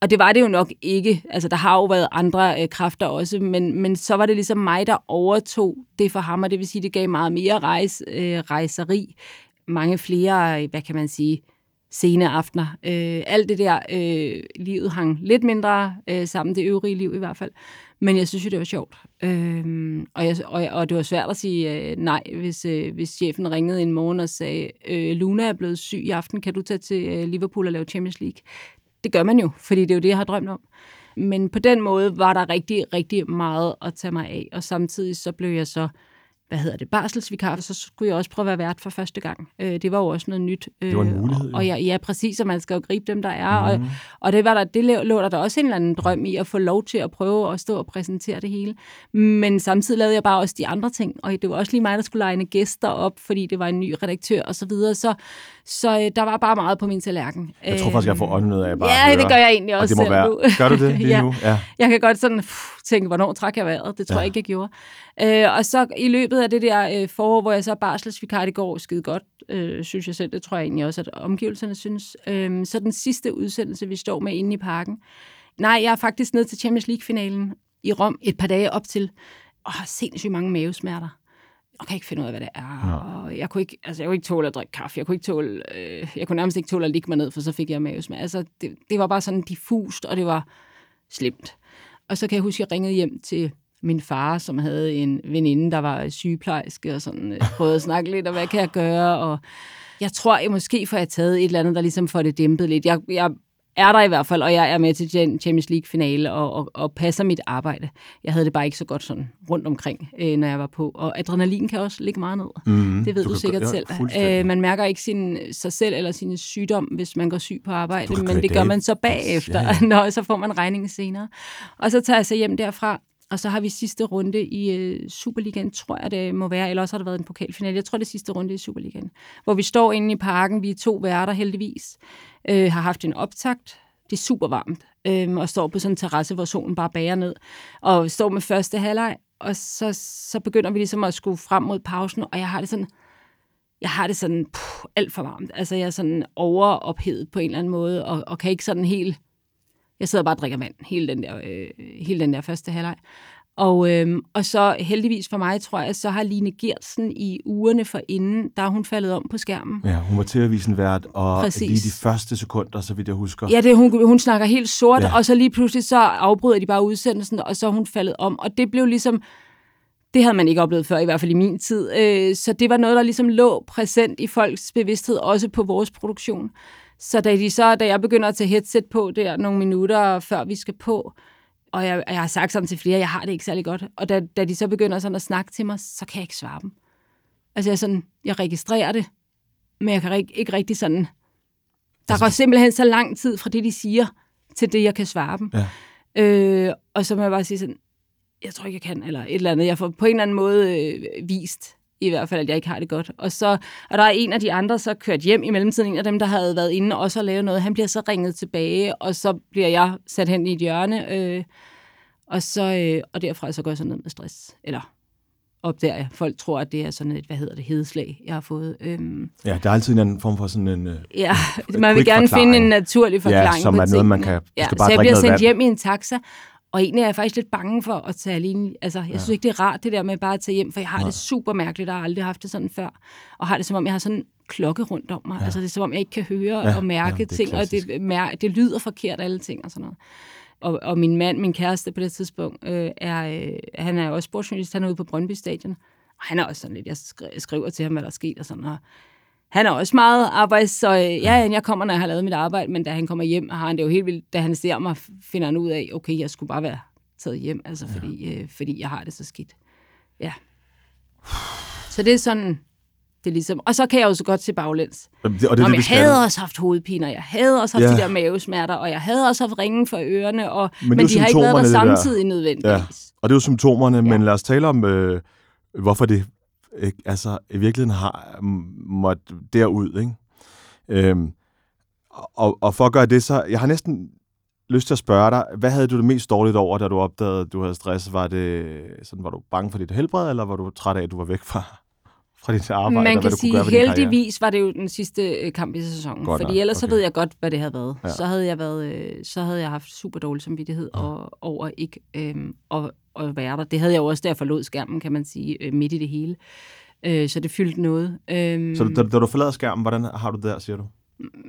og det var det jo nok ikke. Altså, der har jo været andre øh, kræfter også, men, men så var det ligesom mig, der overtog det for ham, og det vil sige, det gav meget mere rejs, øh, rejseri. Mange flere, hvad kan man sige, sene aftener. Øh, alt det der, øh, livet hang lidt mindre øh, sammen, det øvrige liv i hvert fald. Men jeg synes jo, det var sjovt. Øh, og, jeg, og, og det var svært at sige øh, nej, hvis, øh, hvis chefen ringede en morgen og sagde, øh, Luna er blevet syg i aften, kan du tage til øh, Liverpool og lave Champions League? Det gør man jo, fordi det er jo det, jeg har drømt om. Men på den måde var der rigtig, rigtig meget at tage mig af, og samtidig så blev jeg så hvad hedder det, barselsvikar, så skulle jeg også prøve at være vært for første gang. Øh, det var jo også noget nyt. Det var en mulighed. Og, og ja, ja, præcis, og man skal jo gribe dem, der er. Mm. Og, og det, var der, det lå der, der også en eller anden drøm i, at få lov til at prøve at stå og præsentere det hele. Men samtidig lavede jeg bare også de andre ting, og det var også lige mig, der skulle lege gæster op, fordi det var en ny redaktør og så videre. Så, så øh, der var bare meget på min tallerken. Jeg tror faktisk, jeg får øjnet af bare Ja, det gør jeg egentlig også og det må være. nu. Gør du det lige ja. nu? Ja. Jeg kan godt sådan pff, tænke, hvornår trækker jeg vejret? Det tror ja. jeg ikke, jeg gjorde. Øh, og så i løbet af det der øh, forår, hvor jeg så barselsvikar, det går skide godt, øh, synes jeg selv. Det tror jeg egentlig også, at omgivelserne synes. Øh, så den sidste udsendelse, vi står med inde i parken. Nej, jeg er faktisk ned til Champions League-finalen i Rom et par dage op til, og har sindssygt mange mavesmerter og kan ikke finde ud af, hvad det er. Og jeg kunne ikke, altså, jeg kunne ikke tåle at drikke kaffe. Jeg kunne, ikke tåle, øh, jeg kunne nærmest ikke tåle at ligge mig ned, for så fik jeg mavesmær. Altså, det, det var bare sådan diffust, og det var slemt. Og så kan jeg huske, at jeg ringede hjem til min far, som havde en veninde, der var sygeplejerske, og sådan øh, prøvede at snakke lidt, og hvad kan jeg gøre? Og jeg tror, jeg måske får jeg taget et eller andet, der ligesom får det dæmpet lidt. Jeg, jeg er der i hvert fald, og jeg er med til Champions League-finale og, og, og passer mit arbejde. Jeg havde det bare ikke så godt sådan rundt omkring, øh, når jeg var på. Og adrenalin kan også ligge meget ned. Mm, det ved du, du sikkert ja, selv. Øh, man mærker ikke sin, sig selv eller sin sygdom, hvis man går syg på arbejde, men det gør man så bagefter, ja, ja. når så får man regningen senere. Og så tager jeg så hjem derfra, og så har vi sidste runde i øh, Superligaen, tror jeg det må være, eller også har det været en pokalfinale. Jeg tror det er sidste runde i Superligaen, hvor vi står inde i parken, vi er to værter heldigvis, øh, har haft en optakt, det er super varmt, øh, og står på sådan en terrasse, hvor solen bare bager ned, og står med første halvleg, og så, så begynder vi ligesom at skulle frem mod pausen, og jeg har det sådan, jeg har det sådan puh, alt for varmt. Altså jeg er sådan overophedet på en eller anden måde, og, og kan ikke sådan helt jeg sidder bare og drikker vand hele den der, øh, hele den der første halvleg. Og, øh, og så heldigvis for mig, tror jeg, så har Line Gertsen i ugerne for inden, der er hun faldet om på skærmen. Ja, hun var til at vise en vært, og Præcis. lige de første sekunder, så vidt jeg husker. Ja, det, hun, hun snakker helt sort, ja. og så lige pludselig så afbryder de bare udsendelsen, og så er hun faldet om. Og det blev ligesom, det havde man ikke oplevet før, i hvert fald i min tid. Øh, så det var noget, der ligesom lå præsent i folks bevidsthed, også på vores produktion. Så da, de så, da jeg begynder at tage headset på der nogle minutter, før vi skal på, og jeg, jeg har sagt sådan til flere, jeg har det ikke særlig godt, og da, da de så begynder sådan at snakke til mig, så kan jeg ikke svare dem. Altså jeg, sådan, jeg registrerer det, men jeg kan ikke, ikke rigtig sådan... Der altså, går simpelthen så lang tid fra det, de siger, til det, jeg kan svare dem. Ja. Øh, og så må jeg bare sige sådan, jeg tror ikke, jeg kan, eller et eller andet. Jeg får på en eller anden måde øh, vist, i hvert fald, at jeg ikke har det godt. Og, så, og der er en af de andre, så kørt hjem i mellemtiden, en af dem, der havde været inde og så lavet noget, han bliver så ringet tilbage, og så bliver jeg sat hen i et hjørne, øh, og, så, øh, og derfra så går jeg så ned med stress. Eller opdager jeg. Folk tror, at det er sådan et, hvad hedder det, hedeslag, jeg har fået. Øhm, Ja, der er altid en anden form for sådan en... øh, ja, man vil gerne forklaring. finde en naturlig forklaring som på er noget, man kan- Ja, så jeg bliver sendt vand. hjem i en taxa, og egentlig er jeg faktisk lidt bange for at tage alene. Altså, jeg synes ikke, det er rart, det der med bare at tage hjem, for jeg har det super mærkeligt, og har aldrig haft det sådan før. Og har det, som om jeg har sådan en klokke rundt om mig. Ja. Altså, det er som om, jeg ikke kan høre Ja, og mærke ja, ting, og klassisk. det, mær- det lyder forkert, alle ting og sådan noget. Og, og min mand, min kæreste på det tidspunkt, øh, er, øh, han er også sportsjournalist, han er ude på Brøndby Stadion. Og han er også sådan lidt, jeg skri- skriver til ham, hvad der er sket og sådan noget. Han er også meget arbejds, så øh, ja, ja, jeg kommer, når jeg har lavet mit arbejde, men da han kommer hjem, har han det jo helt vildt, da han ser mig, finder han ud af, okay, jeg skulle bare være taget hjem, altså fordi, øh, fordi jeg har det så skidt. Ja. Så det er sådan, det er ligesom, og så kan jeg jo så godt se baglæns. Og det, og det, Nå, det, jeg skal. havde også haft hovedpiner, jeg havde også haft Ja. de der mavesmerter, og jeg havde også haft ringen for ørerne, og, Men men, de har ikke været der samtidig nødvendigvis. Og det er jo symptomerne, ja. men Ja. lad os tale om, øh, hvorfor det ikke, altså, i virkeligheden har måtte derud. Ikke? Øhm, og, og for at gøre det, så jeg har næsten lyst til at spørge dig, hvad havde du det mest dårligt over, da du opdagede, at du havde stress? Var det sådan, var du bange for dit helbred, eller var du træt af, at du var væk fra, fra dit arbejde? Man hvad kan du kunne sige, gøre din karriere? heldigvis var det jo den sidste øh, kamp i sæsonen. Godt fordi nok, ellers så okay. ved jeg godt, hvad det havde været. Ja. Ja. Så, havde jeg været øh, så havde jeg haft super dårlig samvittighed og, over ikke øhm, at, at være der. Det havde jeg jo også, da jeg forlod skærmen, kan man sige, øh, midt i det hele. Øh, så det fyldte noget. Øhm, Så da, da du forlader skærmen, hvordan har du det der, siger du?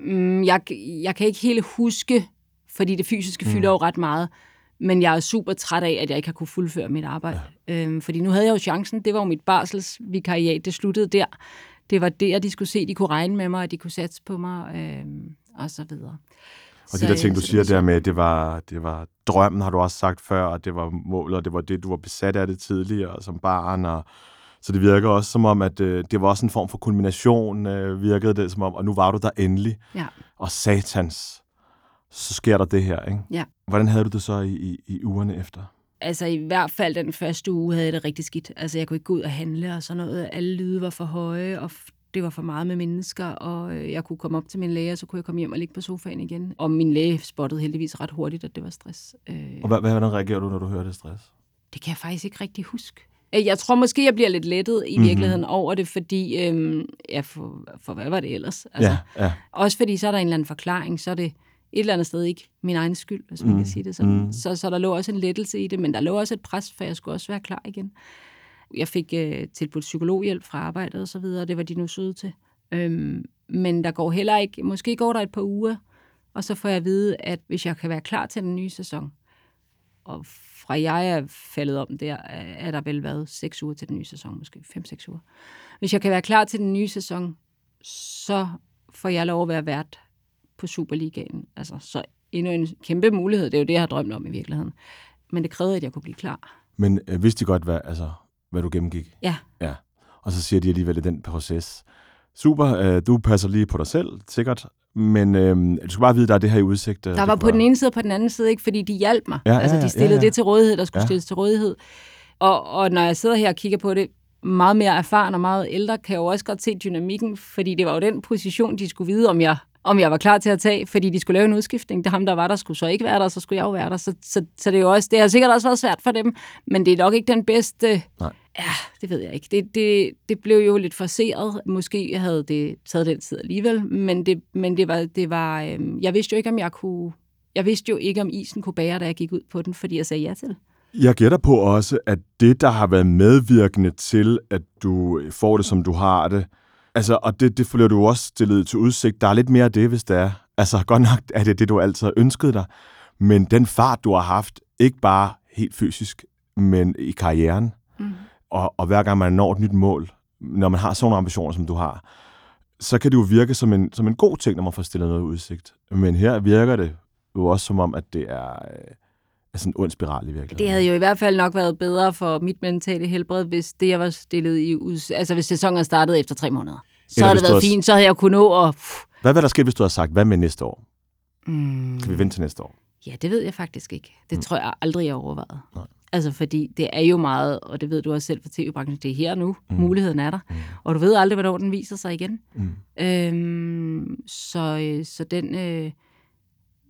Mm, jeg, jeg kan ikke helt huske, fordi det fysiske Mm. fylder jo ret meget, men jeg er super træt af, at jeg ikke har kunne fuldføre mit arbejde. Ja. Øhm, fordi nu havde jeg jo chancen, det var jo mit barselsvikariat, det sluttede der. Det var der, de skulle se, de kunne regne med mig, og de kunne satse på mig, øhm, og så videre. Og de der ting, du så siger der med, det var, det var drømmen, har du også sagt før, og det var målet, og det var det, du var besat af det tidligere som barn. Og, så det virker også som om, at øh, det var også en form for kulmination, øh, virkede det som om, og nu var du der endelig. Ja. Og satans, så sker der det her, ikke? Ja. Hvordan havde du det så i, i, i ugerne efter? Altså i hvert fald den første uge havde jeg det rigtig skidt. Altså jeg kunne ikke gå ud og handle og sådan noget. Alle lyde var for høje, og det var for meget med mennesker, og øh, jeg kunne komme op til min læge, og så kunne jeg komme hjem og ligge på sofaen igen. Og min læge spottede heldigvis ret hurtigt, at det var stress. Øh, Og hvad, hvordan reagerer du, når du hører det stress? Det kan jeg faktisk ikke rigtig huske. Øh, Jeg tror måske, jeg bliver lidt lettet i Mhm. virkeligheden over det, fordi, øhm, ja, for, for hvad var det ellers? Altså, ja, ja. Også fordi, så er der en eller anden forklaring, så er det et eller andet sted ikke min egen skyld, hvis man Mm, kan sige det sådan. mm. Så, så der lå også en lettelse i det, men der lå også et pres, for jeg skulle også være klar igen. Jeg fik øh, tilbudt psykologhjælp fra arbejdet og så videre, og det var de nu søde til. Øhm, men der går heller ikke, måske går der et par uger, og så får jeg at vide, at hvis jeg kan være klar til den nye sæson, og fra jeg er faldet om der, er der vel været seks uger til den nye sæson, måske fem-seks uger. Hvis jeg kan være klar til den nye sæson, så får jeg lov at være vært på Superligaen. Altså, så endnu en kæmpe mulighed. Det er jo det, jeg har drømt om i virkeligheden. Men det krævede, at jeg kunne blive klar. Men øh, vidste de godt, hvad, altså, hvad du gennemgik? Ja. Ja. Og så siger de alligevel i den proces, super, øh, du passer lige på dig selv, sikkert, men øh, du skal bare vide, der er det her i udsigt. øh, Der var på den ene side og på den anden side, ikke, fordi de hjalp mig. Ja, ja, altså, de stillede ja, ja. det til rådighed, der skulle ja. stilles til rådighed. Og, og når jeg sidder her og kigger på det, meget mere erfaren og meget ældre, kan jeg jo også godt se dynamikken, fordi det var jo den position, de skulle vide, om jeg, om jeg var klar til at tage, fordi de skulle lave en udskiftning. Det ham, der var der, skulle så ikke være der, så skulle jeg jo være der. Så, så, så det, er jo også, det har sikkert også været svært for dem, men det er nok ikke den bedste... Nej. Ja, det ved jeg ikke. Det, det, det blev jo lidt forseret. Måske havde det taget den tid alligevel, men det, men det var... Det var øhm, jeg vidste jo ikke, om jeg kunne... Jeg vidste jo ikke, om isen kunne bære, da jeg gik ud på den, fordi jeg sagde ja til det. Jeg gætter på også, at det, der har været medvirkende til, at du får det, som du har det, altså, og det, det følger du også stillet til udsigt, der er lidt mere af det, hvis det er. Altså, godt nok er det det, du altid ønsket dig, men den fart, du har haft, ikke bare helt fysisk, men i karrieren, Mm. og, og hver gang man når et nyt mål, når man har sådan nogle ambitioner, som du har, så kan det jo virke som en, som en god ting, når man får stillet noget udsigt. Men her virker det jo også som om, at det er, øh, er sådan en ond spiral i virkeligheden. Det havde jo i hvert fald nok været bedre for mit mentale helbred, hvis det, jeg var stillet i. Altså, hvis sæsonen startede efter tre måneder. Så havde det været fint. Så havde jeg kunnet nå at... Hvad vil der ske, hvis du har sagt, hvad med næste år? Mm. Skal vi vente til næste år? Ja, det ved jeg faktisk ikke. Det Mm. tror jeg aldrig, jeg har overvejet. Nej. Altså, fordi det er jo meget, og det ved du også selv fra tv-branchen, det er her nu, mm. muligheden er der. Mm. Og du ved aldrig, hvornår den viser sig igen. Mm. Øhm, så, øh, så den, øh,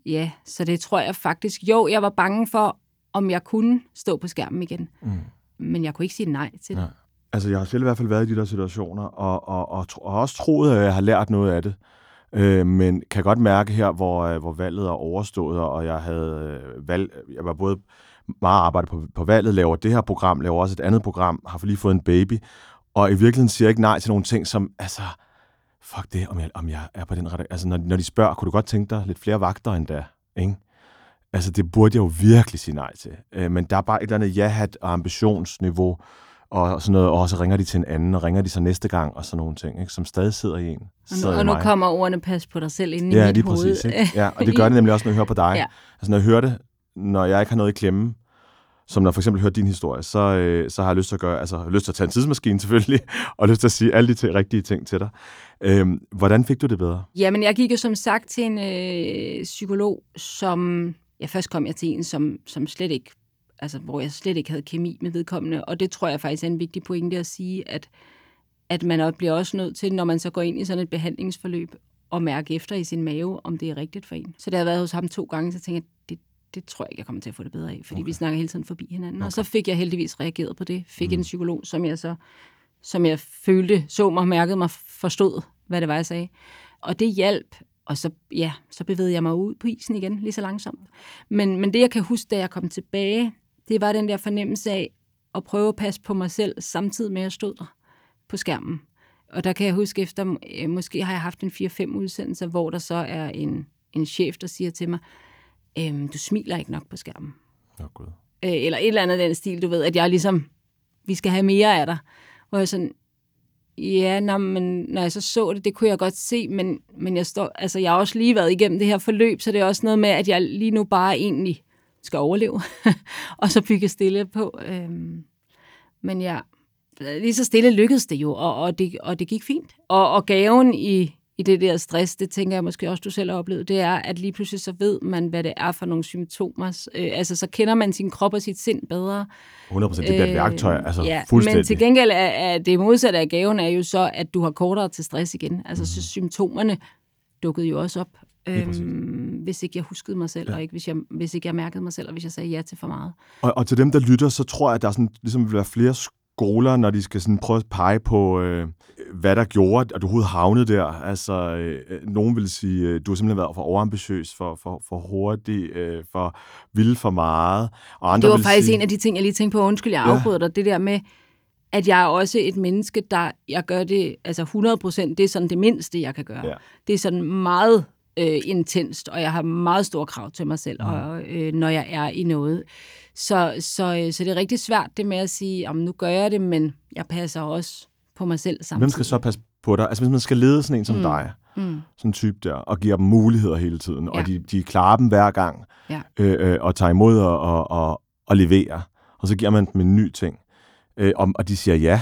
ja, så det tror jeg faktisk, jo, jeg var bange for, om jeg kunne stå på skærmen igen. Mm. Men jeg kunne ikke sige nej til det. Nej. Altså, jeg har selv i hvert fald været i de der situationer, og, og, og, og også troet, at jeg har lært noget af det. Øh, men kan godt mærke her, hvor, øh, hvor valget er overstået, og jeg havde øh, valg, jeg var både meget arbejdet på, på valget, laver det her program, laver også et andet program, har lige fået en baby, og i virkeligheden siger jeg ikke nej til nogle ting, som, altså, fuck det, om jeg, om jeg er på den rette... Altså, når, når de spørger, kunne du godt tænke dig lidt flere vagter end da, ikke? Altså, det burde jeg jo virkelig sige nej til. Øh, men der er bare et eller andet ja-hat og ambitionsniveau, og sådan noget, og så ringer de til en anden, og ringer de så næste gang, og sådan nogle ting, ikke, som stadig sidder i en. Og nu, og nu kommer ordene pas på dig selv ind i ja, mit lige hoved. Præcis, ikke? Ja, og det gør det nemlig også, når jeg hører på dig. Ja. Altså, når jeg hører det, når jeg ikke har noget i klemme, som når jeg for eksempel hører din historie, så, øh, så har jeg lyst til at gøre, altså lyst til at tage en tidsmaskine selvfølgelig, og lyst til at sige alle de t- rigtige ting til dig. Øhm, hvordan fik du det bedre? Jamen, jeg gik jo som sagt til en øh, psykolog, som, ja, først kom jeg til en, som, som slet ikke altså, hvor jeg slet ikke havde kemi med vedkommende. Og det tror jeg faktisk er en vigtig pointe at sige, at, at man bliver også nødt til, når man så går ind i sådan et behandlingsforløb, at mærke efter i sin mave, om det er rigtigt for en. Så det har været hos ham to gange, så tænkte jeg, det, det tror jeg ikke, jeg kommer til at få det bedre af, fordi okay. vi snakker hele tiden forbi hinanden. Okay. Og så fik jeg heldigvis reageret på det. Fik mm. en psykolog, som jeg så som jeg følte, så mig, mærkede mig, forstod, hvad det var, jeg sagde. Og det hjalp, og så, ja, så bevægede jeg mig ud på isen igen, lige så langsomt. Men, men det, jeg kan huske, da jeg kom tilbage det var den der fornemmelse af at prøve at passe på mig selv, samtidig med at jeg stod der på skærmen. Og der kan jeg huske efter, øh, måske har jeg haft en 4-5 udsendelser, hvor der så er en, en chef, der siger til mig, øhm, du smiler ikke nok på skærmen. Oh, God. Øh, eller et eller andet den stil, du ved, at jeg ligesom, vi skal have mere af dig. Hvor jeg sådan, ja, nå, men når jeg så så det, det kunne jeg godt se, men, men jeg, står, altså, jeg har også lige været igennem det her forløb, så det er også noget med, at jeg lige nu bare egentlig skal overleve, og så bygge stille på. Øhm, men ja, lige så stille lykkedes det jo, og, og, det, og det gik fint. Og, og gaven i, i det der stress, det tænker jeg måske også, du selv har oplevet, det er, at lige pludselig så ved man, hvad det er for nogle symptomer. Øh, altså, så kender man sin krop og sit sind bedre. 100 procent, det bliver et værktøj, altså ja, fuldstændig. Men til gengæld er, er det modsatte af gaven er jo så, at du har kortere til stress igen. Altså, mm. så symptomerne dukkede jo også op. Øhm, hvis ikke jeg huskede mig selv, ja. og ikke, hvis, jeg, hvis ikke jeg mærkede mig selv, og hvis jeg sagde ja til for meget. Og, og til dem, der lytter, så tror jeg, at der sådan, ligesom vil være flere skoler, når de skal sådan prøve at pege på, øh, hvad der gjorde, at du overhovedet havnede der. Altså, øh, nogen vil sige, øh, du har simpelthen været for overambitiøs, for, for, for hurtig, øh, for vild for meget. Og andre det var faktisk sige, en af de ting, jeg lige tænkte på, undskyld, jeg afbryder ja. dig, det der med, at jeg er også et menneske, der jeg gør det, altså 100 procent, det er sådan det mindste, jeg kan gøre. Ja. Det er sådan meget øh, intenst, og jeg har meget store krav til mig selv, mm. og, øh, når jeg er i noget. Så, så, øh, så det er rigtig svært det med at sige, om nu gør jeg det, men jeg passer også på mig selv samtidig. Hvem skal så passe på dig? Altså hvis man skal lede sådan en som mm. dig, mm. sådan en type der, og giver dem muligheder hele tiden, ja. og de, de klarer dem hver gang, ja. øh, øh, og tager imod og, og, og, og leverer, og så giver man dem en ny ting, øh, og, og de siger ja,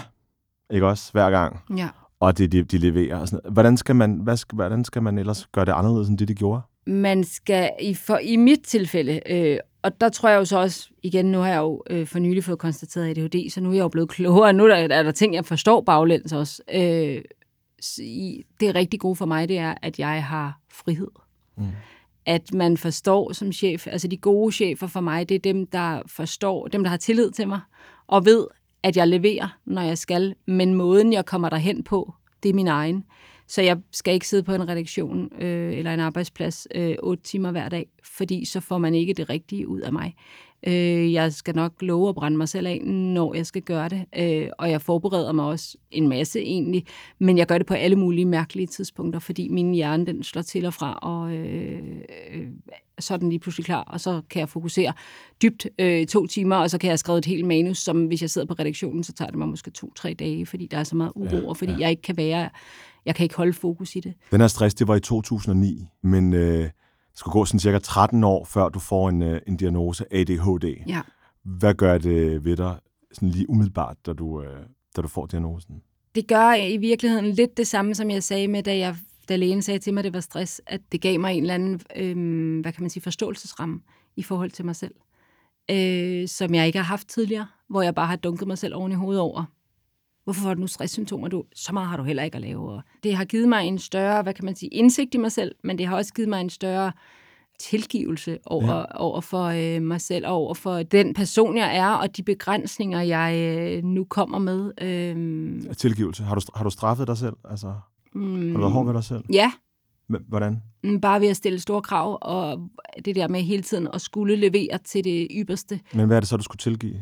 ikke også, hver gang. Ja og det de, de leverer. Og sådan Hvordan, skal man, hvad skal, hvordan skal man ellers gøre det anderledes end det, de gjorde? Man skal, i, for, i mit tilfælde, øh, og der tror jeg jo så også, igen, nu har jeg jo øh, for nylig fået konstateret ADHD, så nu er jeg jo blevet klogere, nu er der, er der ting, jeg forstår baglæns også. Øh, det er rigtig gode for mig, det er, at jeg har frihed. Mm. At man forstår som chef, altså de gode chefer for mig, det er dem, der forstår, dem, der har tillid til mig, og ved, at jeg leverer, når jeg skal, men måden, jeg kommer derhen på, det er min egen. Så jeg skal ikke sidde på en redaktion øh, eller en arbejdsplads øh, otte timer hver dag, fordi så får man ikke det rigtige ud af mig. Øh, jeg skal nok love at brænde mig selv af, når jeg skal gøre det, øh, og jeg forbereder mig også en masse egentlig, men jeg gør det på alle mulige mærkelige tidspunkter, fordi min hjerne den slår til og fra, og øh, øh, så er den lige pludselig klar, og så kan jeg fokusere dybt øh, to timer, og så kan jeg skrive et helt manus, som hvis jeg sidder på redaktionen, så tager det mig måske to-tre dage, fordi der er så meget uro, ja, og fordi ja. jeg ikke kan være, jeg kan ikke holde fokus i det. Den her stress, det var i 2009, men øh, skal gå sådan cirka 13 år, før du får en, øh, en diagnose ADHD. Ja. Hvad gør det ved dig sådan lige umiddelbart, da du, øh, da du får diagnosen? Det gør i virkeligheden lidt det samme, som jeg sagde med, da, jeg, da lægen sagde til mig, at det var stress, at det gav mig en eller anden, øh, hvad kan man sige, forståelsesramme i forhold til mig selv. øh, som jeg ikke har haft tidligere, hvor jeg bare har dunket mig selv oven i hovedet over. Hvorfor får du nu stresssymptomer? Du, så meget har du heller ikke at lave. Og det har givet mig en større, hvad kan man sige, indsigt i mig selv, men det har også givet mig en større tilgivelse over, ja. over for øh, mig selv, og over for den person, jeg er, og de begrænsninger, jeg øh, nu kommer med. Øh, Tilgivelse. Har du, har du straffet dig selv? Altså, mm, har du været hård ved dig selv? Ja, H- Hvordan? mm, bare ved at stille store krav, og det der med hele tiden at skulle levere til det ypperste. Men hvad er det så, du skulle tilgive?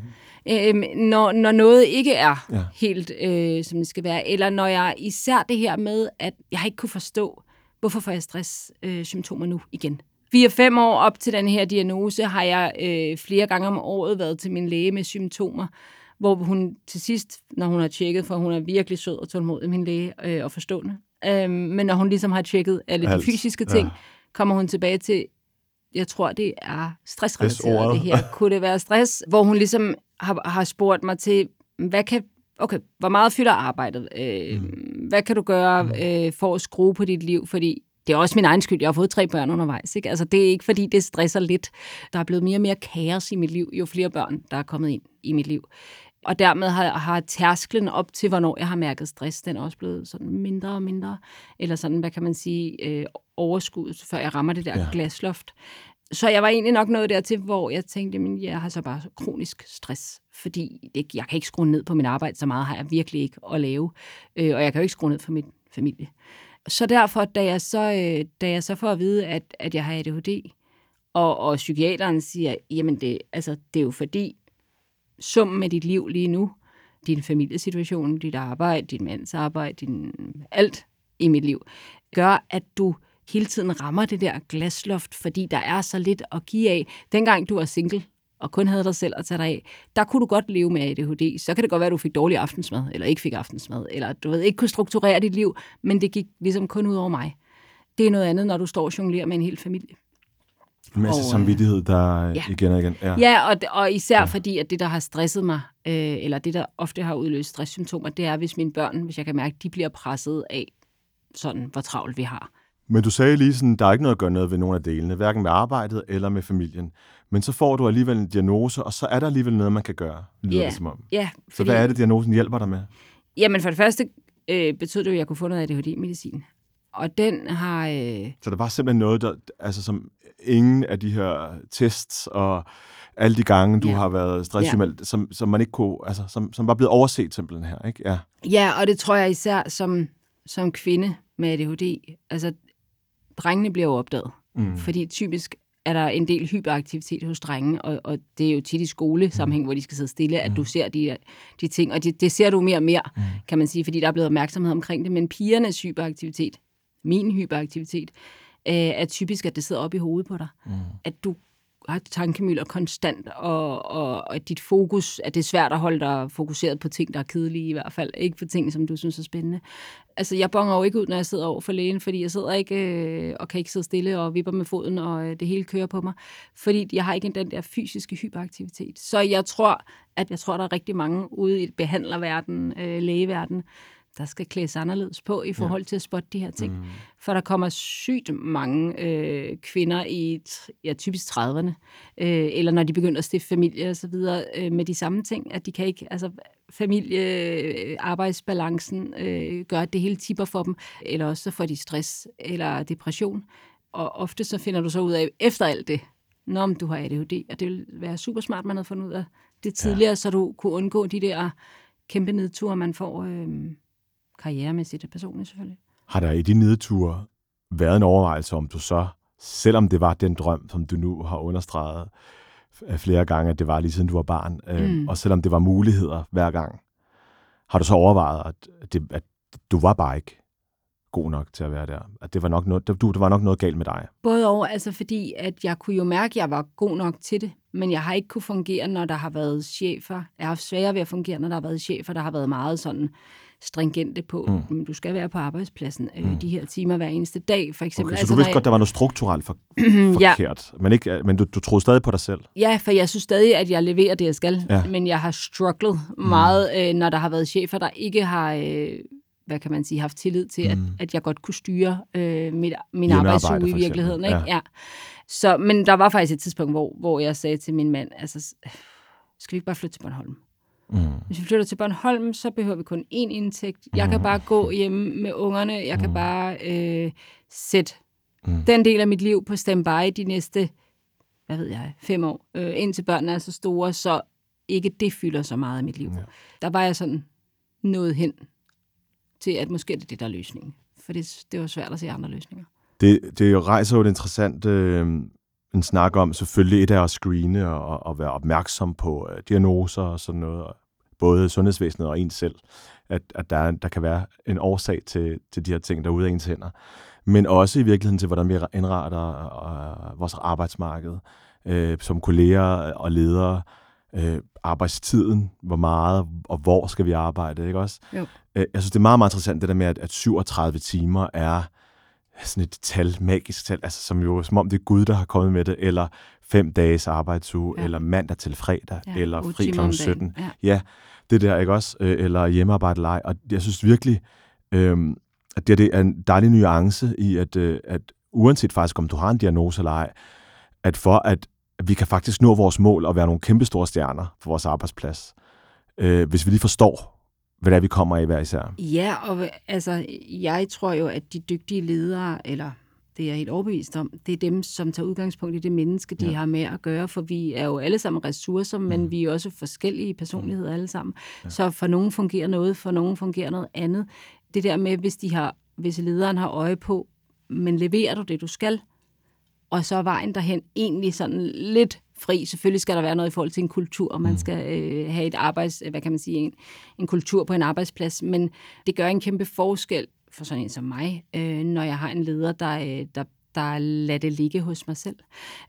Øhm, når, når noget ikke er Ja. helt, øh, som det skal være, eller når jeg især det her med, at jeg ikke kunne forstå, hvorfor får jeg stresssymptomer øh, symptomer nu igen. Fire-fem år op til den her diagnose har jeg øh, flere gange om året været til min læge med symptomer, hvor hun til sidst, når hun har tjekket, for hun er virkelig sød og tålmodig, min læge, øh, og forstående, øh, men når hun ligesom har tjekket alle Alt. de fysiske ting, Ja. kommer hun tilbage til, jeg tror, det er stressrelateret, det her. Kunne det være stress? Hvor hun ligesom har, har spurgt mig til, hvad kan, okay, hvor meget fylder arbejdet? Øh, mm. Hvad kan du gøre øh, for at skrue på dit liv? Fordi det er også min egen skyld. Jeg har fået tre børn undervejs. Ikke? Altså, det er ikke, fordi det stresser lidt. Der er blevet mere og mere kaos i mit liv, jo flere børn, der er kommet ind i mit liv. Og dermed har, har tærsklen op til, hvornår jeg har mærket stress, den er også blevet sådan mindre og mindre. Eller sådan, hvad kan man sige, øh, overskud, før jeg rammer det der Ja. glasloft. Så jeg var egentlig nok nået dertil, hvor jeg tænkte, men jeg har så bare kronisk stress, fordi det, jeg kan ikke skrue ned på min arbejde, så meget har jeg virkelig ikke at lave, øh, og jeg kan jo ikke skrue ned for min familie. Så derfor, da jeg så, øh, da jeg så får at vide, at, at jeg har ADHD, og, og psykiateren siger, jamen det, altså, det er jo fordi, summen med dit liv lige nu, din familiesituation, dit arbejde, din mands arbejde, din, alt i mit liv, gør, at du hele tiden rammer det der glasloft, fordi der er så lidt at give af. Dengang du var single, og kun havde dig selv at tage dig af, der kunne du godt leve med ADHD. Så kan det godt være, at du fik dårlig aftensmad, eller ikke fik aftensmad, eller du ved, ikke kunne strukturere dit liv, men det gik ligesom kun ud over mig. Det er noget andet, når du står og jonglerer med en hel familie. En masse Og, øh, samvittighed, der ja. ja. igen og igen. Ja. Ja, og, og især ja. fordi, at det, der har stresset mig, øh, eller det, der ofte har udløst stresssymptomer, det er, hvis mine børn, hvis jeg kan mærke, de bliver presset af, sådan, hvor travlt vi har. Men du sagde lige sådan, der er ikke noget at gøre noget ved nogle af delene, hverken med arbejdet eller med familien. Men så får du alligevel en diagnose, og så er der alligevel noget, man kan gøre, lyder Ja, det som om. Ja, Så hvad er det, diagnosen hjælper dig med? Jamen for det første øh, betød det jo, at jeg kunne få noget ADHD-medicin. Og den har... Øh, Så der var simpelthen noget, der, altså som ingen af de her tests og alle de gange, du Ja. har været stresssygemeldt, som, som man ikke kunne, altså som, som var blevet overset simpelthen her, ikke? Ja. ja, og det tror jeg især som, som kvinde med ADHD. Altså, drengene bliver jo opdaget. Mm. Fordi typisk er der en del hyperaktivitet hos drenge, og, og det er jo tit i skolesammenhæng, hvor de skal sidde stille, at du ser de, de ting, og det, det ser du mere og mere, kan man sige, fordi der er blevet opmærksomhed omkring det. Men pigernes hyperaktivitet, min hyperaktivitet, øh, er typisk, at det sidder op i hovedet på dig. Mm. At du har tankemøller konstant, og, og, og at dit fokus, at det er svært at holde dig fokuseret på ting, der er kedelige i hvert fald, ikke på ting, som du synes er spændende. Altså, jeg bonger jo ikke ud, når jeg sidder over for lægen, fordi jeg sidder ikke øh, og kan ikke sidde stille og vipper med foden, og øh, det hele kører på mig, fordi jeg har ikke den der fysiske hyperaktivitet. Så jeg tror, at jeg tror, der er rigtig mange ude i behandlerverden, øh, lægeverden, der skal klædes anderledes på i forhold til at spotte de her ting. Mm. For der kommer sygt mange øh, kvinder i ja, typisk 30'erne, øh, eller når de begynder at stifte familie og så videre, øh, med de samme ting, at de kan ikke, altså familie, øh, arbejdsbalancen øh, gør, at det hele tipper for dem, eller også så får de stress eller depression. Og ofte så finder du så ud af, efter alt det, når du har ADHD, og det vil være super smart, man havde fundet ud af det tidligere, ja. så du kunne undgå de der kæmpe nedture, man får øh, karrieremæssigt og personligt selvfølgelig. Har der i de nedture været en overvejelse om du så, selvom det var den drøm, som du nu har understreget flere gange, at det var lige siden du var barn, øh, Mm. og selvom det var muligheder hver gang, har du så overvejet, at, det, at du var bare ikke god nok til at være der? At det var nok noget, du, det var nok noget galt med dig? Både over, altså fordi, at jeg kunne jo mærke, at jeg var god nok til det, men jeg har ikke kunne fungere, når der har været chefer. Jeg har haft sværere ved at fungere, når der har været chefer, der har været meget sådan stringente på, mm. men du skal være på arbejdspladsen øh, Mm. de her timer hver eneste dag, for eksempel. Okay, så altså, du vidste jeg- godt, der var noget strukturelt for, ja, forkert, men, ikke, men du, du troede stadig på dig selv? Ja, for jeg synes stadig, at jeg leverer det, jeg skal. Ja. Ja. Men jeg har strugglet meget, øh, når der har været chefer, der ikke har øh, hvad kan man sige, haft tillid til, mm. at, at jeg godt kunne styre øh, mit, min arbejdsuge i virkeligheden. Ikke? Ja. Så, men der var faktisk et tidspunkt, hvor, hvor jeg sagde til min mand, altså, skal vi ikke bare flytte til Bornholm? Mm. Hvis vi flytter til Bornholm, så behøver vi kun én indtægt. Jeg kan bare gå hjemme med ungerne. Jeg kan bare øh, sætte Mm. den del af mit liv på standby de næste, hvad ved jeg, fem år, øh, indtil børnene er så store, så ikke det fylder så meget af mit liv. Ja. Der var jeg sådan nået hen til, at måske er det det, der er løsningen. For det, det var svært at se andre løsninger. Det, det jo rejser jo et interessant øh, en snak om, selvfølgelig et af at screene og, og være opmærksom på øh, diagnoser og sådan noget, og både sundhedsvæsenet og ens selv, at, at der, er- der kan være en årsag til, til de her ting, der er ude af ens hænder. Men også i virkeligheden til, hvordan vi indretter øh, vores arbejdsmarked øh, som kolleger og ledere, øh, arbejdstiden, hvor meget og hvor skal vi arbejde, ikke også? Jo. Øh, jeg synes, det er meget, meget interessant, det der med, at, at 37 timer er sådan et tal, magisk tal, altså som jo, som om det er Gud, der har kommet med det, eller fem dages arbejdsuge, ja. Eller mandag til fredag, ja, eller fri kl. om dagen. 17. Ja. Ja, det der, ikke også? Øh, eller hjemmearbejde leg. Og jeg synes virkelig, øh, at det, det er en dejlig nuance i, at, øh, at uanset faktisk, om du har en diagnose eller ej, at for at vi kan faktisk nå vores mål og være nogle kæmpe store stjerner på vores arbejdsplads, øh, hvis vi lige forstår, hvad det er, vi kommer af hver især. Ja, og altså, jeg tror jo, at de dygtige ledere, eller det er jeg helt overbevist om, det er dem, som tager udgangspunkt i det menneske, de Ja. har med at gøre, for vi er jo alle sammen ressourcer, men Mm. vi er også forskellige personligheder alle sammen. Ja. Så for nogen fungerer noget, for nogen fungerer noget andet. Det der med, hvis, de har, hvis lederen har øje på, men leverer du det, du skal, og så er vejen derhen egentlig sådan lidt fri. Selvfølgelig skal der være noget i forhold til en kultur, og man Mm. skal øh, have et arbejds, hvad kan man sige, en, en kultur på en arbejdsplads, men det gør en kæmpe forskel for sådan en som mig, øh, når jeg har en leder, der, øh, der, der lader det ligge hos mig selv.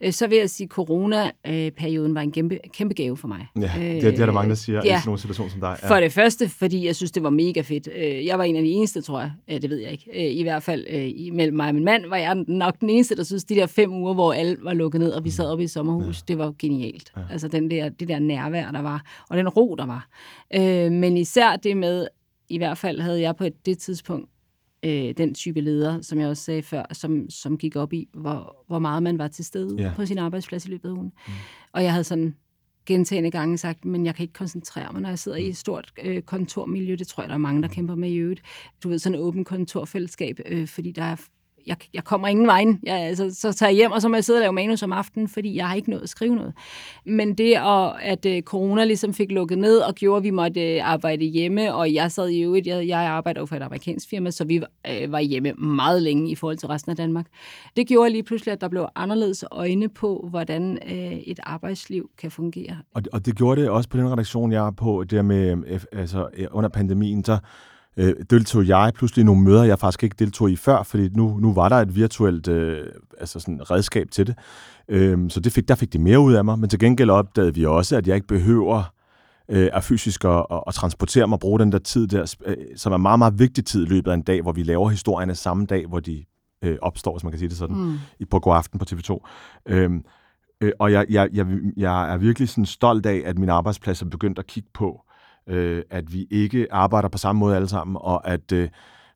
Øh, så vil jeg sige, at corona-perioden var en kæmpe, kæmpe gave for mig. Ja, det, det er der mange, der siger ja. i ja. sådan nogle situationer som dig. For det første, fordi jeg synes, det var mega fedt. Øh, Jeg var en af de eneste, tror jeg. Øh, Det ved jeg ikke. Øh, I hvert fald øh, imellem mig og min mand var jeg nok den eneste, der synes, de der fem uger, hvor alt var lukket ned, og vi sad oppe i sommerhus, det var genialt. Ja. Altså den der, det der nærvær, der var, og den ro, der var. Øh, Men især det med, i hvert fald havde jeg på et, det tidspunkt, øh, den type leder, som jeg også sagde før, som, som gik op i, hvor, hvor meget man var til stede Ja. på sin arbejdsplads i løbet af ugen. Mm. Og jeg havde sådan gentagende gange sagt, men jeg kan ikke koncentrere mig, når jeg sidder i et stort øh, kontormiljø. Det tror jeg, der er mange, der kæmper med i øvrigt. Du ved, sådan et åbent kontorfællesskab, øh, fordi der er jeg, jeg kommer ingen vejen. Jeg, altså, så tager jeg hjem, og så må jeg sidde og lave manus om aftenen, fordi jeg har ikke nået at skrive noget. Men det, at, at øh, corona ligesom fik lukket ned og gjorde, at vi måtte øh, arbejde hjemme, og jeg sad i øvrigt, jeg, jeg arbejder jo for et amerikansk firma, så vi øh, var hjemme meget længe i forhold til resten af Danmark. Det gjorde lige pludselig, at der blev anderledes øjne på, hvordan øh, et arbejdsliv kan fungere. Og, og det gjorde det også på den redaktion, jeg er på, det der med, øh, altså øh, under pandemien, så øh, deltog jeg pludselig i nogle møder, jeg faktisk ikke deltog i før, fordi nu, nu var der et virtuelt øh, altså sådan redskab til det. Øh, så det fik, der fik det mere ud af mig, men til gengæld opdagede vi også, at jeg ikke behøver øh, er fysisk at, at, at transportere mig og bruge den der tid der, øh, som er meget, meget vigtig tid i løbet af en dag, hvor vi laver historierne samme dag, hvor de øh, opstår, hvis man kan sige det sådan, Mm. i på God Aften på TV2. Øhm, øh, og jeg, jeg, jeg, jeg er virkelig sådan stolt af, at min arbejdsplads er begyndt at kigge på, øh, at vi ikke arbejder på samme måde alle sammen, og at, øh,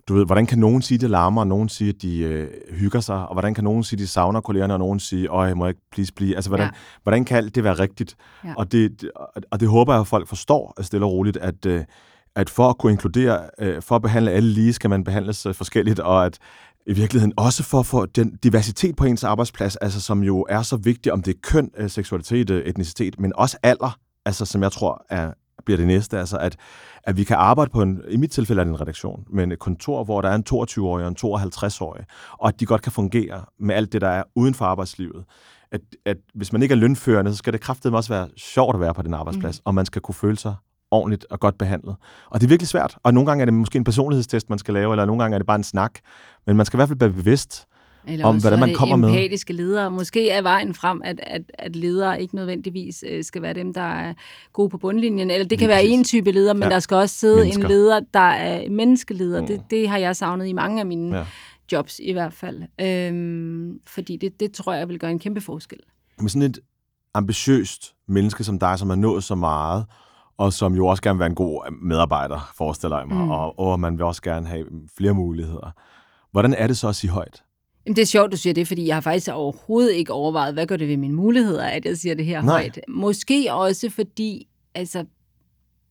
du ved, hvordan kan nogen sige, det larmer, og nogen sige, at de øh, hygger sig, og hvordan kan nogen sige, at de savner kollegerne, og nogen sige, åh, må jeg ikke please blive? Altså, hvordan, Ja. hvordan kan alt det være rigtigt? Ja. Og, det, og det håber jeg, at folk forstår øh, stille og roligt, at, øh, at for at kunne inkludere, øh, for at behandle alle lige, skal man behandles øh, forskelligt, og at i virkeligheden også for at få den diversitet på ens arbejdsplads, altså som jo er så vigtig, om det er køn, øh, seksualitet, øh, etnicitet, men også alder, altså som jeg tror er, bliver det næste, altså at, at vi kan arbejde på en, i mit tilfælde er det en redaktion, men et kontor, hvor der er en 22-årig og en 52-årig, og at de godt kan fungere med alt det, der er uden for arbejdslivet. At, at hvis man ikke er lønførende, så skal det kraftedeme også være sjovt at være på den arbejdsplads, mm. og man skal kunne føle sig ordentligt og godt behandlet. Og det er virkelig svært, og nogle gange er det måske en personlighedstest, man skal lave, eller nogle gange er det bare en snak, men man skal i hvert fald være bevidst, Eller om, hvordan man kommer med. empatiske ledere. Måske er vejen frem, at, at, at ledere ikke nødvendigvis øh, skal være dem, der er gode på bundlinjen. Eller det kan være en type leder, men Ja. der skal også sidde Mennesker. en leder, der er menneskeleder. Mm. Det, det har jeg savnet i mange af mine Ja. ja. jobs i hvert fald. Øhm, fordi det, det tror jeg vil gøre en kæmpe forskel. med sådan et ambitiøst menneske som dig, som har nået så meget, og som jo også gerne vil være en god medarbejder, forestiller jeg mig, Mm. og, og man vil også gerne have flere muligheder. Hvordan er det så at sige højt? Jamen, det er sjovt, du siger det, fordi jeg har faktisk overhovedet ikke overvejet, hvad gør det ved mine muligheder, at jeg siger det her Nej. højt. Måske også fordi, altså,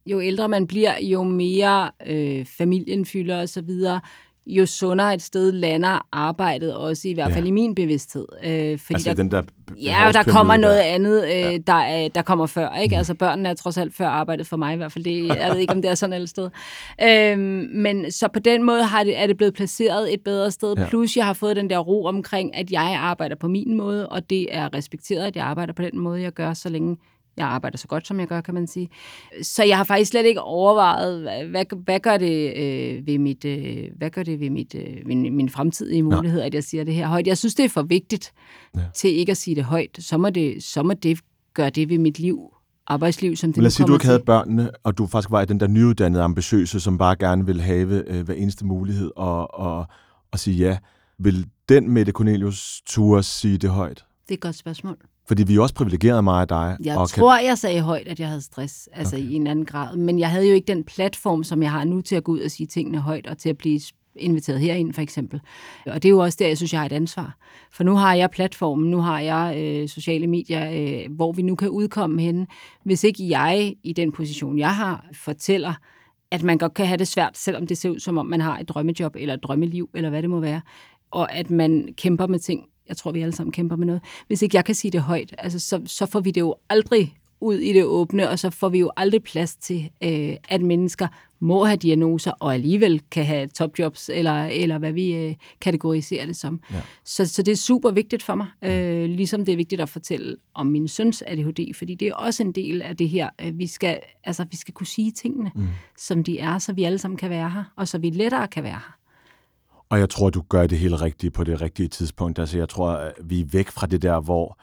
jo ældre man bliver, jo mere øh, familien fylder og så videre, jo sundere et sted lander arbejdet også, i hvert Ja. fald i min bevidsthed. Øh, fordi altså der, den der Ja, og der kommer noget der. andet, øh, ja. der, er, der kommer før. Ikke? Altså børnene er trods alt før arbejdet for mig i hvert fald. Det, jeg ved ikke, om det er sådan et sted. Øhm, men så på den måde har det, er det blevet placeret et bedre sted. Ja. Ja. Plus jeg har fået den der ro omkring, at jeg arbejder på min måde, og det er respekteret, at jeg arbejder på den måde, jeg gør, så længe jeg arbejder så godt, som jeg gør, kan man sige. Så jeg har faktisk slet ikke overvejet, hvad, hvad, gør det øh, ved mit, øh, hvad gør det ved mit, øh, min, min fremtidige mulighed, at jeg siger det her højt. Jeg synes, det er for vigtigt Ja. til ikke at sige det højt. Så må det, så må det gøre det ved mit liv, arbejdsliv, som det lad os sige, du ikke havde børnene, og du faktisk var i den der nyuddannede, ambitiøse, som bare gerne vil have øh, hver eneste mulighed og, og, og sige ja. Vil den Mette Cornelius ture sige det højt? Det er et godt spørgsmål. Fordi vi er også privilegeret mig og dig. Jeg og tror, jeg sagde højt, at jeg havde stress, altså okay. i en anden grad. Men jeg havde jo ikke den platform, som jeg har nu til at gå ud og sige tingene højt, og til at blive inviteret herind, for eksempel. Og det er jo også der, jeg synes, jeg har et ansvar. For nu har jeg platformen, nu har jeg øh, sociale medier, øh, hvor vi nu kan udkomme henne. Hvis ikke jeg, i den position, jeg har, fortæller, at man godt kan have det svært, selvom det ser ud som om, man har et drømmejob eller et drømmeliv, eller hvad det må være, og at man kæmper med ting, jeg tror, vi alle sammen kæmper med noget. Hvis ikke jeg kan sige det højt, altså, så, så får vi det jo aldrig ud i det åbne, og så får vi jo aldrig plads til, øh, at mennesker må have diagnoser, og alligevel kan have topjobs, eller, eller hvad vi øh, kategoriserer det som. Ja. Så, så det er super vigtigt for mig, øh, ligesom det er vigtigt at fortælle om min søns ADHD, fordi det er også en del af det her. Vi skal, altså, vi skal kunne sige tingene, mm. som de er, så vi alle sammen kan være her, og så vi lettere kan være her. Og jeg tror, du gør det helt rigtigt på det rigtige tidspunkt. Altså, jeg tror, vi er væk fra det der, hvor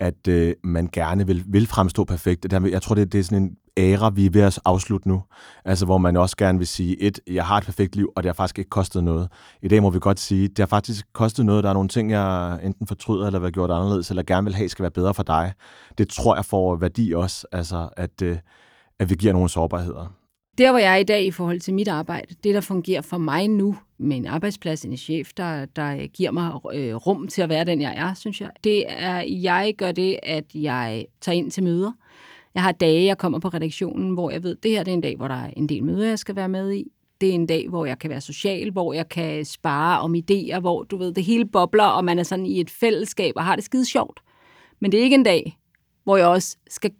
at øh, man gerne vil, vil fremstå perfekt. Jeg tror, det, det er sådan en æra, vi er ved at afslutte nu. Altså, hvor man også gerne vil sige, et, jeg har et perfekt liv, og det har faktisk ikke kostet noget. I dag må vi godt sige, det har faktisk kostet noget. Der er nogle ting, jeg enten fortryder, eller vil have gjort anderledes, eller gerne vil have, skal være bedre for dig. Det tror jeg får værdi også, altså, at, øh, at vi giver nogle sårbarheder. Der, hvor jeg er i dag i forhold til mit arbejde, det, der fungerer for mig nu, med en arbejdsplads, en chef, der, der giver mig øh, rum til at være den, jeg er, synes jeg, det er, jeg gør det, at jeg tager ind til møder. Jeg har dage, jeg kommer på redaktionen, hvor jeg ved, det her det er en dag, hvor der er en del møder, jeg skal være med i. Det er en dag, hvor jeg kan være social, hvor jeg kan spare om idéer, hvor du ved, det hele bobler, og man er sådan i et fællesskab og har det skide sjovt. Men det er ikke en dag, hvor jeg også skal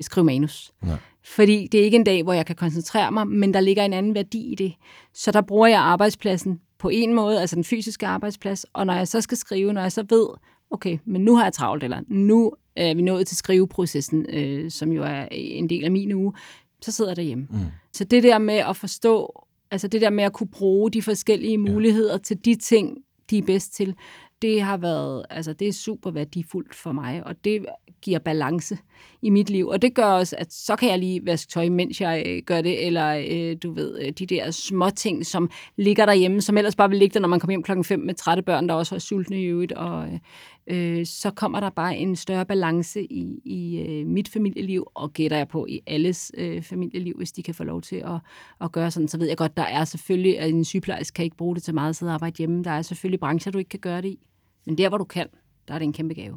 skrive manus. Nej. Fordi det er ikke en dag, hvor jeg kan koncentrere mig, men der ligger en anden værdi i det. Så der bruger jeg arbejdspladsen på en måde, altså den fysiske arbejdsplads, og når jeg så skal skrive, når jeg så ved, okay, men nu har jeg travlt, eller nu er vi nået til skriveprocessen, øh, som jo er en del af min uge, så sidder jeg derhjemme. Mm. Så det der med at forstå, altså det der med at kunne bruge de forskellige muligheder til de ting, de er bedst til, det har været, altså det er super værdifuldt for mig, og det giver balance i mit liv. Og det gør også, at så kan jeg lige vaske tøj, mens jeg øh, gør det, eller øh, du ved, øh, de der små ting, som ligger derhjemme, som ellers bare vil ligge der, når man kommer hjem klokken 5 med trætte børn, der også er sultne i øvrigt, og øh, øh, så kommer der bare en større balance i, i øh, mit familieliv, og gætter jeg på i alles øh, familieliv, hvis de kan få lov til at, at gøre sådan. Så ved jeg godt, der er selvfølgelig, at en sygeplejerske kan ikke bruge det til meget at sidde og arbejde hjemme. Der er selvfølgelig brancher, du ikke kan gøre det i. Men der, hvor du kan, der er det en kæmpe gave.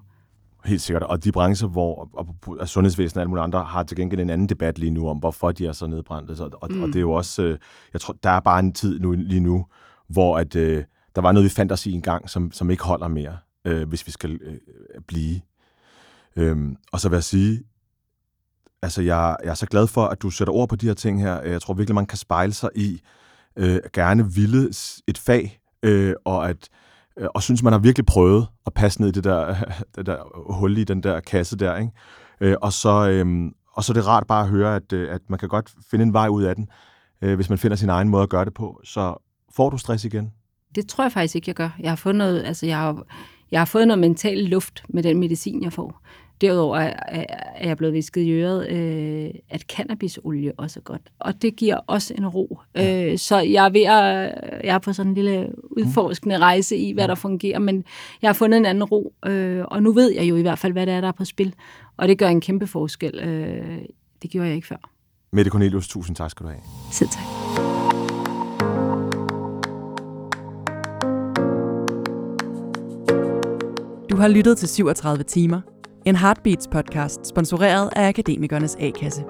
Helt sikkert. Og de brancher, hvor og sundhedsvæsenet og alle mulige andre har til gengæld en anden debat lige nu om, hvorfor de er så nedbrændte. Så, og, mm. og det er jo også, øh, jeg tror, der er bare en tid nu, lige nu, hvor at, øh, der var noget, vi fandt os i en gang, som, som ikke holder mere, øh, hvis vi skal øh, øh, blive. Øhm, og så vil jeg sige, altså jeg, jeg er så glad for, at du sætter ord på de her ting her. Jeg tror virkelig, man kan spejle sig i, øh, gerne ville et fag, øh, og at øh, og synes, man har virkelig prøvet at passe ned i det der, det der hul i den der kasse der, ikke? Øh, og, så, øh, og så er det rart bare at høre, at, øh, at man kan godt finde en vej ud af den, øh, hvis man finder sin egen måde at gøre det på. Så får du stress igen? Det tror jeg faktisk ikke, jeg gør. Jeg har fundet, altså jeg har, jeg har fået noget mental luft med den medicin, jeg får. Derudover er, jeg blevet visket i øret, øh, at cannabisolie også er godt. Og det giver også en ro. Øh, så jeg er ved at, jeg er på sådan en lille udforskende rejse i, hvad der fungerer, men jeg har fundet en anden ro, øh, og nu ved jeg jo i hvert fald, hvad det er, der er på spil. Og det gør en kæmpe forskel. Øh, det gjorde jeg ikke før. Mette Cornelius, tusind tak skal du have. Selv tak. Du har lyttet til 37 timer. En Heartbeats podcast, sponsoreret af Akademikernes A-kasse.